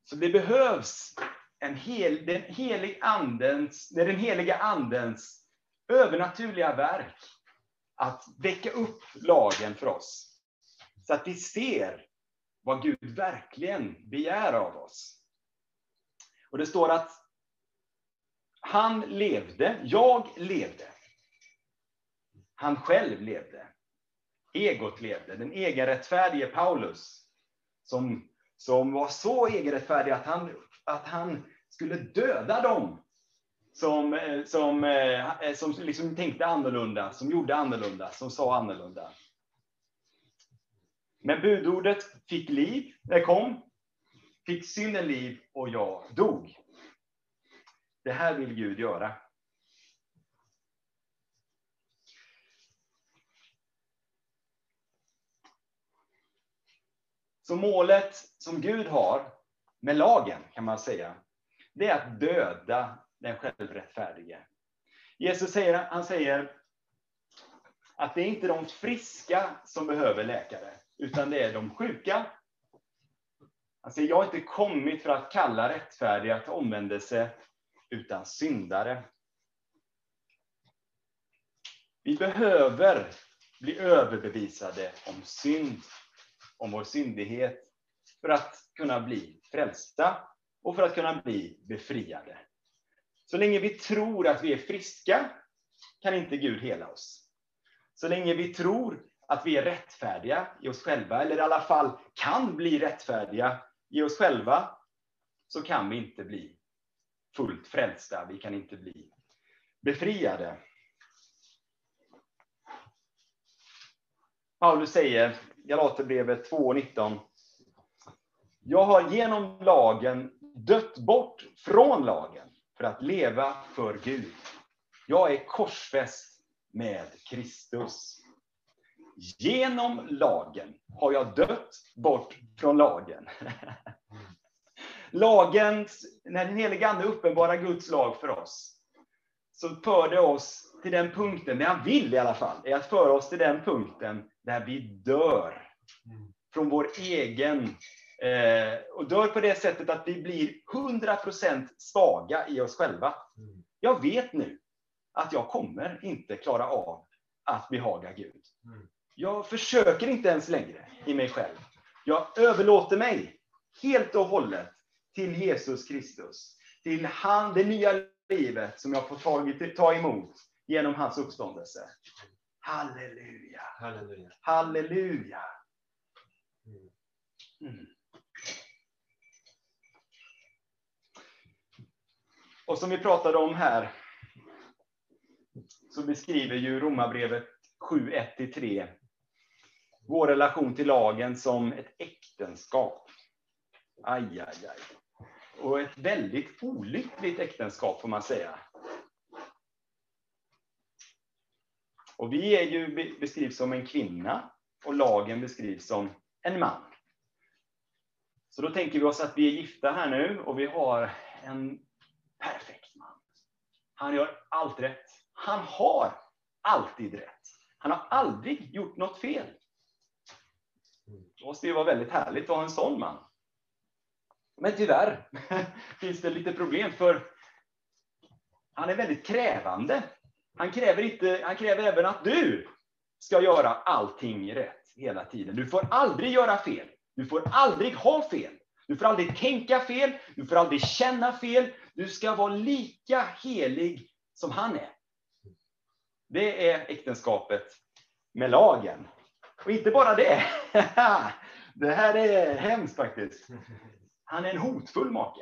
Så det behövs en hel, den, helig andens, det är den heliga andens övernaturliga verk att väcka upp lagen för oss. Så att vi ser vad Gud verkligen begär av oss. Och det står att han levde, jag levde. Han själv levde. Egot levde, den egenrättfärdige Paulus. Som, som var så egenrättfärdig att han, att han skulle döda dem som, eh, som, eh, som liksom tänkte annorlunda, som gjorde annorlunda, som sa annorlunda. Men budordet fick liv, det kom, fick synden liv och jag dog. Det här vill Gud göra. Så målet som Gud har med lagen, kan man säga, det är att döda den självrättfärdige. Jesus säger, han säger att det är inte de friska som behöver läkare, utan det är de sjuka. Han säger, jag har inte kommit för att kalla rättfärdiga till omvändelse, utan syndare. Vi behöver bli överbevisade om synd, om vår syndighet, för att kunna bli frälsta och för att kunna bli befriade. Så länge vi tror att vi är friska kan inte Gud hela oss. Så länge vi tror att vi är rättfärdiga i oss själva, eller i alla fall kan bli rättfärdiga i oss själva, så kan vi inte bli fullt frälsta. Vi kan inte bli befriade. Paulus säger, Galaterbrevet 2.19. Jag har genom lagen dött bort från lagen för att leva för Gud. Jag är korsfäst med Kristus. Genom lagen har jag dött bort från lagen. Lagens, när den helige Ande uppenbarar Guds lag för oss, så för det oss till den punkten, det han vill i alla fall, är att föra oss till den punkten där vi dör från vår egen Eh, och dör på det sättet att vi blir 100% svaga i oss själva. Mm. Jag vet nu att jag kommer inte klara av att behaga Gud. Mm. Jag försöker inte ens längre i mig själv. Jag överlåter mig helt och hållet till Jesus Kristus. Till han, det nya livet som jag får tagit, ta emot genom hans uppståndelse. Halleluja, Halleluja. halleluja. Mm. Mm. Och som vi pratade om här, så beskriver ju Romarbrevet 7, 1-3 vår relation till lagen som ett äktenskap. Aj, aj, aj. Och ett väldigt olyckligt äktenskap får man säga. Och vi är ju beskrivs som en kvinna och lagen beskrivs som en man. Så då tänker vi oss att vi är gifta här nu och vi har en perfekt man. Han gör allt rätt. Han har alltid rätt. Han har aldrig gjort något fel. Det måste ju vara väldigt härligt att ha en sån man. Men tyvärr finns det lite problem för han är väldigt krävande. Han kräver, inte, han kräver även att du ska göra allting rätt hela tiden. Du får aldrig göra fel. Du får aldrig ha fel. Du får aldrig tänka fel. Du får aldrig känna fel. Du ska vara lika helig som han är. Det är äktenskapet med lagen. Och inte bara det. Det här är hemskt faktiskt. Han är en hotfull make.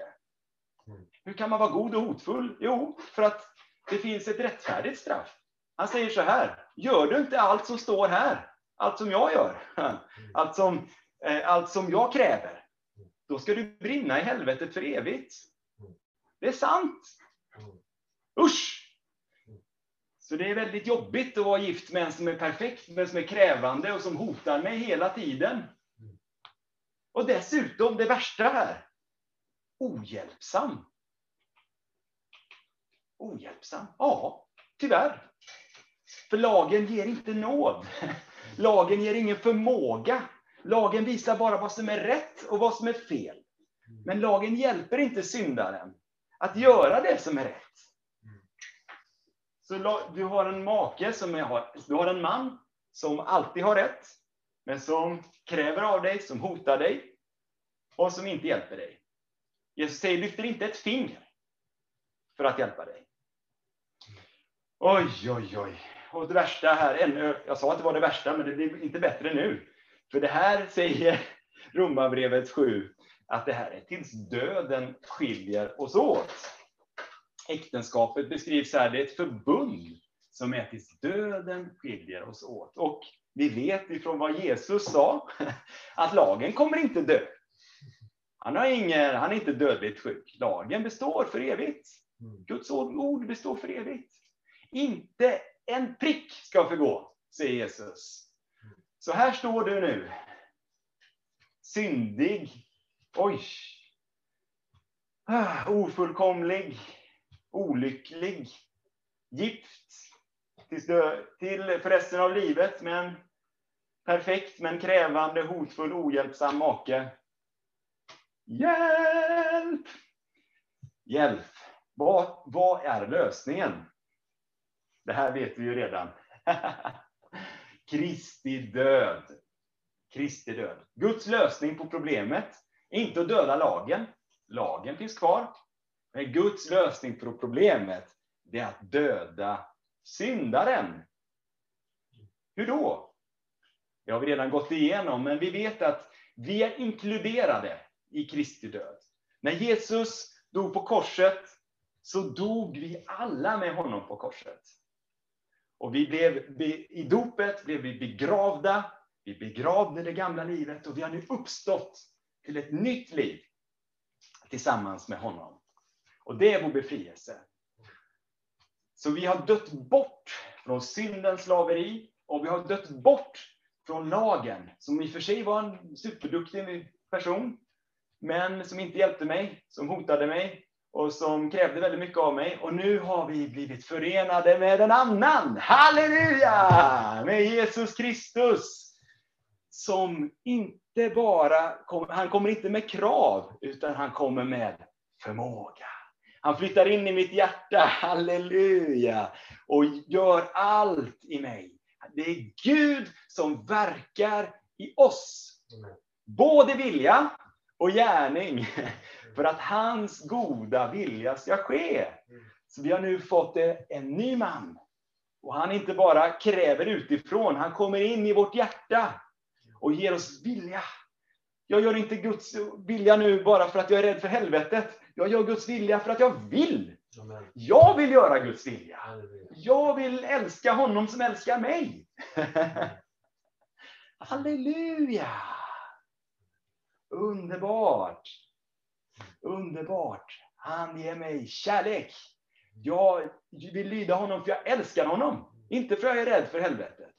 Hur kan man vara god och hotfull? Jo, för att det finns ett rättfärdigt straff. Han säger så här, gör du inte allt som står här, allt som jag gör, allt som, eh, allt som jag kräver, då ska du brinna i helvetet för evigt. Det är sant. Usch! Så det är väldigt jobbigt att vara gift med en som är perfekt, men som är krävande och som hotar mig hela tiden. Och dessutom, det värsta här, ohjälpsam. Ohjälpsam? Ja, tyvärr. För lagen ger inte nåd. Lagen ger ingen förmåga. Lagen visar bara vad som är rätt och vad som är fel. Men lagen hjälper inte syndaren att göra det som är rätt. Så du har en make som är, du har en man som alltid har rätt, men som kräver av dig, som hotar dig och som inte hjälper dig. Jesus säger, lyfter inte ett finger för att hjälpa dig. Oj, oj, oj. Och det värsta här, ännu, jag sa att det var det värsta, men det blir inte bättre nu. För det här säger Romarbrevet 7, att det här är tills döden skiljer oss åt. Äktenskapet beskrivs här, det är ett förbund som är tills döden skiljer oss åt. Och vi vet ifrån vad Jesus sa, att lagen kommer inte dö. Han, har ingen, han är inte dödligt sjuk. Lagen består för evigt. Guds ord består för evigt. Inte en prick ska förgå, säger Jesus. Så här står du nu. Syndig. Oj. Ah, ofullkomlig. Olycklig. Gift. Tills dö, till för resten av livet med en perfekt men krävande, hotfull, ohjälpsam make. Hjälp! Hjälp! Vad, vad är lösningen? Det här vet vi ju redan. Kristi död. Kristi död. Guds lösning på problemet är inte att döda lagen. Lagen finns kvar. Men Guds lösning på problemet det är att döda syndaren. Hur då? Det har vi redan gått igenom, men vi vet att vi är inkluderade i Kristi död. När Jesus dog på korset så dog vi alla med honom på korset. Och vi blev, I dopet blev vi begravda, vi begravde det gamla livet och vi har nu uppstått till ett nytt liv tillsammans med honom. Och det är vår befrielse. Så vi har dött bort från syndens slaveri och vi har dött bort från lagen, som i och för sig var en superduktig person, men som inte hjälpte mig, som hotade mig och som krävde väldigt mycket av mig. Och nu har vi blivit förenade med en annan. Halleluja! Med Jesus Kristus. Som, in, inte bara, han kommer inte med krav, utan han kommer med förmåga. Han flyttar in i mitt hjärta, halleluja, och gör allt i mig. Det är Gud som verkar i oss. Både vilja och gärning, för att hans goda vilja ska ske. Så vi har nu fått en ny man. Och han inte bara kräver utifrån, han kommer in i vårt hjärta och ger oss vilja. Jag gör inte Guds vilja nu bara för att jag är rädd för helvetet. Jag gör Guds vilja för att jag vill. Amen. Jag vill göra Guds vilja. Jag vill älska honom som älskar mig. Halleluja! Underbart! Underbart! Han ger mig kärlek. Jag vill lyda honom för jag älskar honom. Inte för att jag är rädd för helvetet.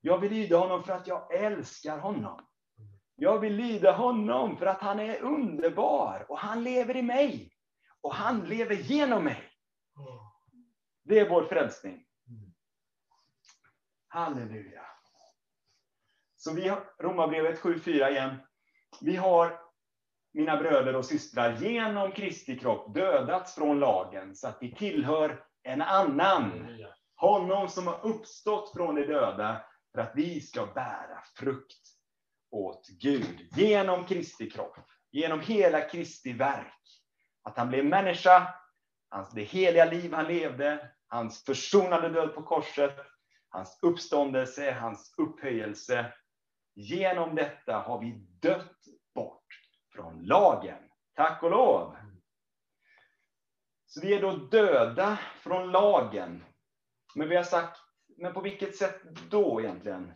Jag vill lyda honom för att jag älskar honom. Jag vill lyda honom för att han är underbar och han lever i mig. Och han lever genom mig. Det är vår frälsning. Halleluja. Så vi har Romarbrevet 7.4 igen. Vi har, mina bröder och systrar, genom Kristi kropp dödats från lagen så att vi tillhör en annan. Honom som har uppstått från de döda för att vi ska bära frukt åt Gud. Genom Kristi kropp. Genom hela Kristi verk. Att han blev människa, hans, det heliga liv han levde, hans försonande död på korset, hans uppståndelse, hans upphöjelse. Genom detta har vi dött bort från lagen. Tack och lov! Så vi är då döda från lagen. Men vi har sagt, men på vilket sätt då egentligen?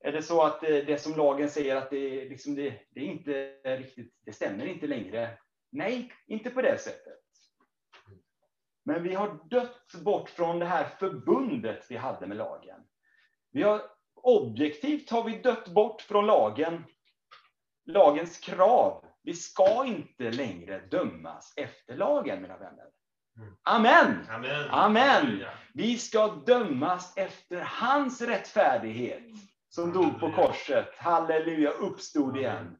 Är det så att det, som lagen säger att det, liksom det, det är inte riktigt, det stämmer inte längre? Nej, inte på det sättet. Men vi har dött bort från det här förbundet vi hade med lagen. Vi har, objektivt har vi dött bort från lagen, lagens krav. Vi ska inte längre dömas efter lagen, mina vänner. Mm. Amen! Amen. Vi ska dömas efter hans rättfärdighet som dog på korset. Halleluja, uppstod igen.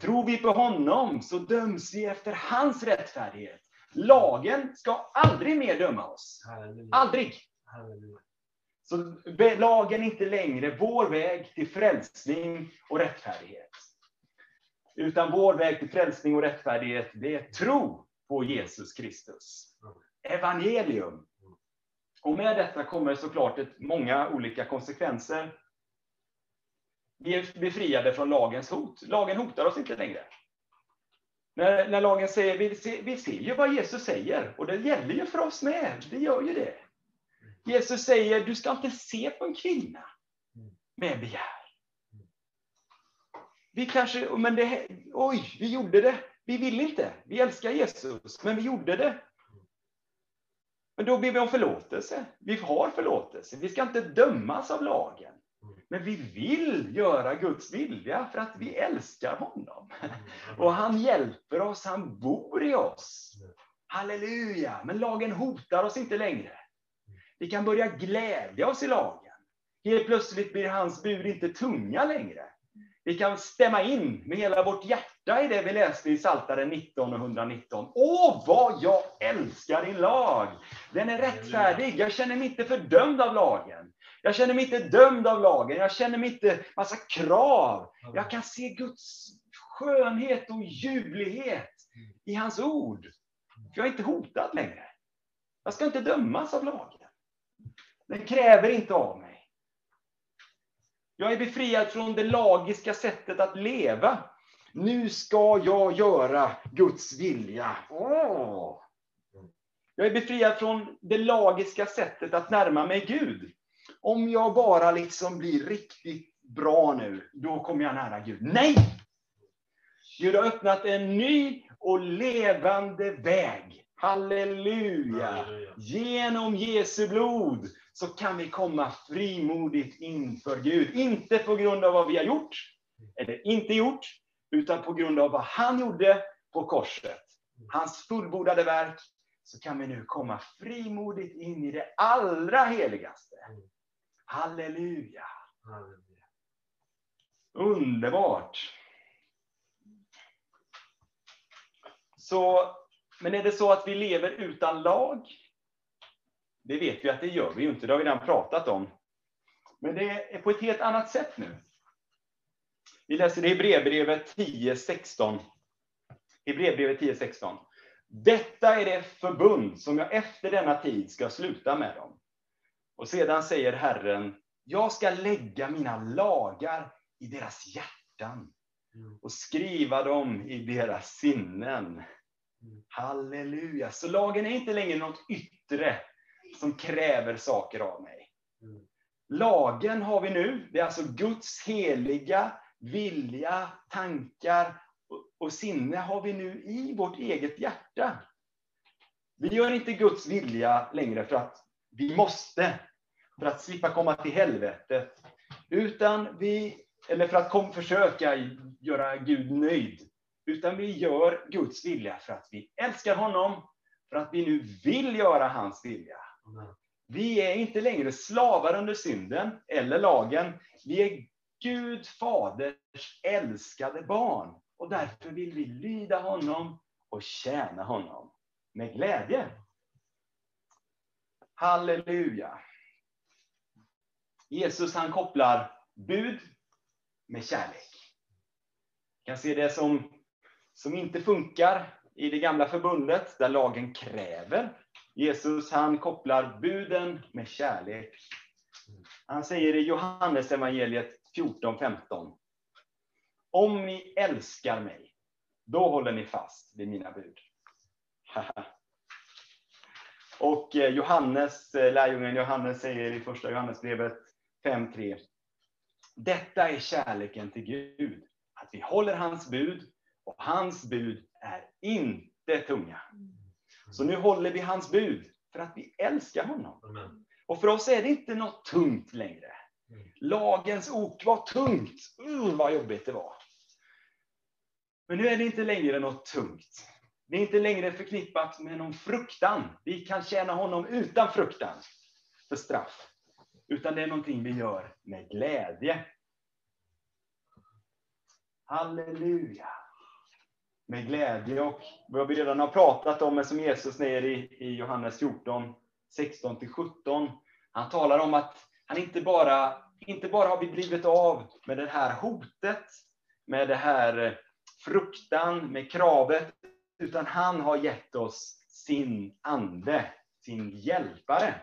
Tror vi på honom så döms vi efter hans rättfärdighet. Lagen ska aldrig mer döma oss. Aldrig. Så lagen är inte längre vår väg till frälsning och rättfärdighet. Utan vår väg till frälsning och rättfärdighet, det är tro på Jesus Kristus. Evangelium. Och med detta kommer såklart ett, många olika konsekvenser. Vi är befriade från lagens hot. Lagen hotar oss inte längre. När, när lagen säger, vi ser, vi ser ju vad Jesus säger, och det gäller ju för oss med. Det gör ju det. Jesus säger, du ska inte se på en kvinna med begär. Vi kanske, men det, oj, vi gjorde det. Vi vill inte. Vi älskar Jesus, men vi gjorde det. Men då ber vi om förlåtelse. Vi har förlåtelse. Vi ska inte dömas av lagen. Men vi vill göra Guds vilja för att vi älskar honom. Och han hjälper oss, han bor i oss. Halleluja! Men lagen hotar oss inte längre. Vi kan börja glädja oss i lagen. Helt plötsligt blir hans bud inte tunga längre. Vi kan stämma in med hela vårt hjärta i det vi läste i Psaltaren 19 och 119. Åh, vad jag älskar din lag! Den är rättfärdig. Jag känner mig inte fördömd av lagen. Jag känner mig inte dömd av lagen. Jag känner mig inte massa krav. Jag kan se Guds skönhet och ljuvlighet i hans ord. För jag är inte hotad längre. Jag ska inte dömas av lagen. Den kräver inte av mig. Jag är befriad från det lagiska sättet att leva. Nu ska jag göra Guds vilja. Åh! Jag är befriad från det lagiska sättet att närma mig Gud. Om jag bara liksom blir riktigt bra nu, då kommer jag nära Gud. Nej! Gud har öppnat en ny och levande väg. Halleluja! Halleluja. Genom Jesu blod så kan vi komma frimodigt inför Gud. Inte på grund av vad vi har gjort, eller inte gjort, utan på grund av vad han gjorde på korset. Hans fullbordade verk, så kan vi nu komma frimodigt in i det allra heligaste. Halleluja! Underbart. Så, men är det så att vi lever utan lag? Det vet vi att det gör vi ju inte, det har vi redan pratat om. Men det är på ett helt annat sätt nu. Vi läser i Hebreerbrevet 10.16. Hebreerbrevet 10.16. Detta är det förbund som jag efter denna tid ska sluta med dem. Och sedan säger Herren, jag ska lägga mina lagar i deras hjärtan Mm. och skriva dem i deras sinnen. Halleluja! Så lagen är inte längre något yttre som kräver saker av mig. Mm. Lagen har vi nu. Det är alltså Guds heliga vilja, tankar och- sinne har vi nu i vårt eget hjärta. Vi gör inte Guds vilja längre för att vi måste, för att slippa komma till helvetet, utan vi, eller för att kom, försöka göra Gud nöjd, utan vi gör Guds vilja för att vi älskar honom, för att vi nu vill göra hans vilja. Vi är inte längre slavar under synden eller lagen. Vi är Gud faders älskade barn. Och därför vill vi lyda honom och tjäna honom med glädje. Halleluja. Jesus han kopplar bud med kärlek. Vi kan se det som, som inte funkar i det gamla förbundet, där lagen kräver Jesus han kopplar buden med kärlek. Han säger i Johannes evangeliet 14.15. Om ni älskar mig, då håller ni fast vid mina bud. Och eh, Johannes, eh, lärjungen Johannes säger i första Johannesbrevet 5.3. Detta är kärleken till Gud, att vi håller hans bud och hans bud är inte tunga. Så nu håller vi hans bud för att vi älskar honom. Amen. Och för oss är det inte något tungt längre. Mm. Lagens ok var tungt. Uh, vad jobbigt det var. Men nu är det inte längre något tungt. Det är inte längre förknippat med någon fruktan. Vi kan tjäna honom utan fruktan för straff. Utan det är någonting vi gör med glädje. Halleluja. Med glädje och vad vi redan har pratat om, men som Jesus säger i, i Johannes 14, 16-17. Han talar om att han inte bara, inte bara har vi blivit av med det här hotet, med det här eh, fruktan, med kravet, utan han har gett oss sin ande, sin hjälpare.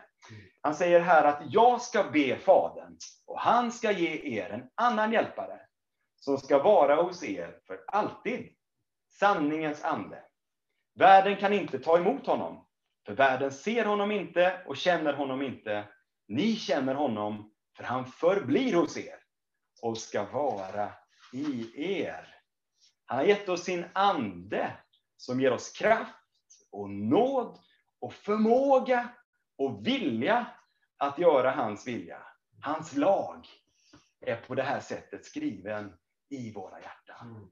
Han säger här att jag ska be Fadern och han ska ge er en annan hjälpare som ska vara hos er för alltid. Sanningens ande. Världen kan inte ta emot honom, för världen ser honom inte och känner honom inte. Ni känner honom, för han förblir hos er och ska vara i er. Han har gett oss sin ande som ger oss kraft och nåd och förmåga och vilja att göra hans vilja. Hans lag är på det här sättet skriven i våra hjärtan. Mm.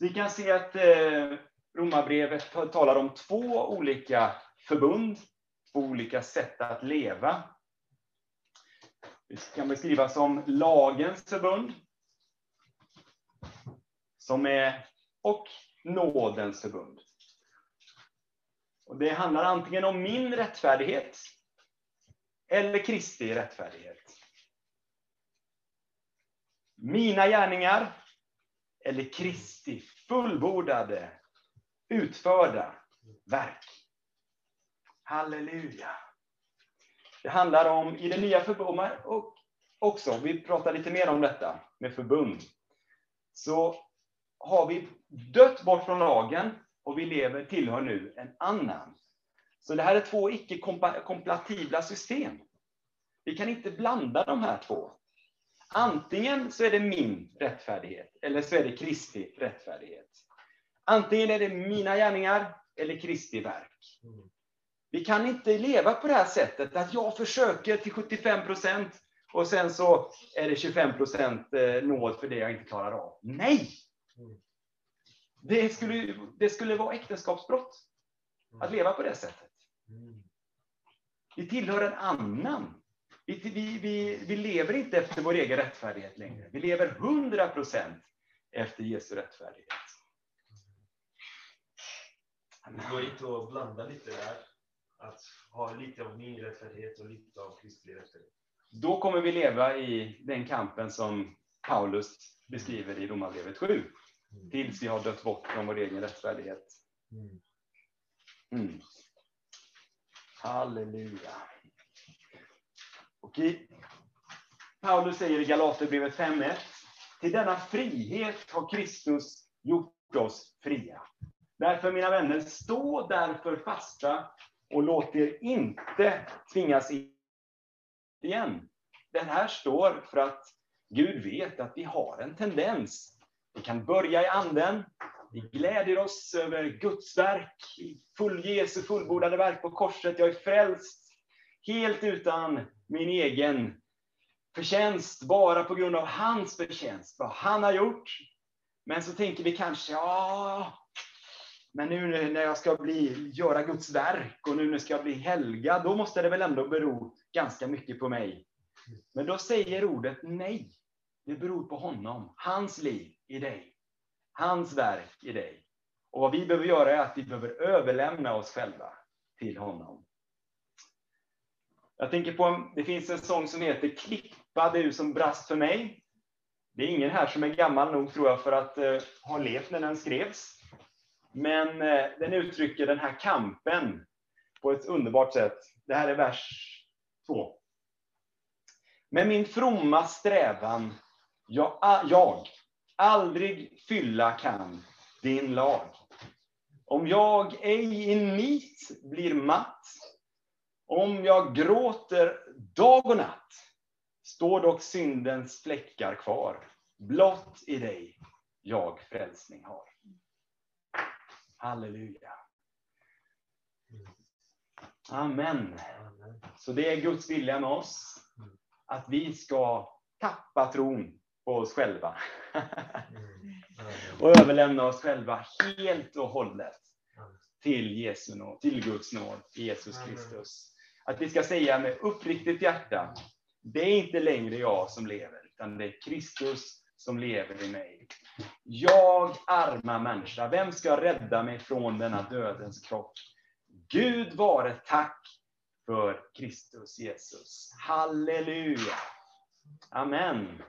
Så vi kan se att eh, Romarbrevet talar om två olika förbund, två olika sätt att leva. Det kan beskrivas som lagens förbund, som är, och nådens förbund. Och det handlar antingen om min rättfärdighet eller Kristi rättfärdighet. Mina gärningar eller Kristi fullbordade, utförda verk. Halleluja. Det handlar om, i det nya förbundet, och också, vi pratar lite mer om detta med förbund, så har vi dött bort från lagen och vi lever, tillhör nu en annan. Så det här är två icke-kompatibla system. Vi kan inte blanda de här två. Antingen så är det min rättfärdighet, eller så är det Kristi rättfärdighet. Antingen är det mina gärningar, eller Kristi verk. Mm. Vi kan inte leva på det här sättet, att jag försöker till 75 procent och sen så är det 25 procent eh, nåd för det jag inte klarar av. Nej! Mm. Det skulle, det skulle vara äktenskapsbrott att leva på det sättet. Mm. Vi tillhör en annan. Vi, vi, vi, vi lever inte efter vår egen rättfärdighet längre. Vi lever 100 procent efter Jesu rättfärdighet. Det går inte att blanda lite där. Att ha lite av min rättfärdighet och lite av Kristi rättfärdighet. Då kommer vi leva i den kampen som Paulus beskriver i Romarbrevet 7. Tills vi har dött bort från vår egen rättfärdighet. Mm. Mm. Halleluja. Och i, Paulus säger i Galaterbrevet 5.1. Till denna frihet har Kristus gjort oss fria. Därför mina vänner, stå därför fasta och låt er inte tvingas in igen. Det här står för att Gud vet att vi har en tendens. Vi kan börja i anden. Vi gläder oss över Guds verk, full Jesu fullbordade verk på korset. Jag är frälst helt utan min egen förtjänst, bara på grund av hans förtjänst, vad han har gjort. Men så tänker vi kanske, ja, men nu när jag ska bli, göra Guds verk och nu när jag ska bli helgad, då måste det väl ändå bero ganska mycket på mig. Men då säger ordet nej. Det beror på honom, hans liv i dig, hans verk i dig. Och vad vi behöver göra är att vi behöver överlämna oss själva till honom. Jag tänker på, det finns en sång som heter Klippa du som brast för mig. Det är ingen här som är gammal nog tror jag för att eh, ha levt när den skrevs. Men eh, den uttrycker den här kampen på ett underbart sätt. Det här är vers 2. Med min fromma strävan jag, jag aldrig fylla kan din lag. Om jag ej i nit blir matt, om jag gråter dag och natt, står dock syndens fläckar kvar. Blott i dig jag frälsning har. Halleluja. Amen. Så det är Guds vilja med oss. Att vi ska tappa tron på oss själva. Mm. Och överlämna oss själva helt och hållet till Jesu nåd, till Guds nåd, Jesus. Kristus. Att vi ska säga med uppriktigt hjärta, det är inte längre jag som lever, utan det är Kristus som lever i mig. Jag, arma människa, vem ska rädda mig från denna dödens kropp? Gud vare tack för Kristus Jesus. Halleluja. Amen.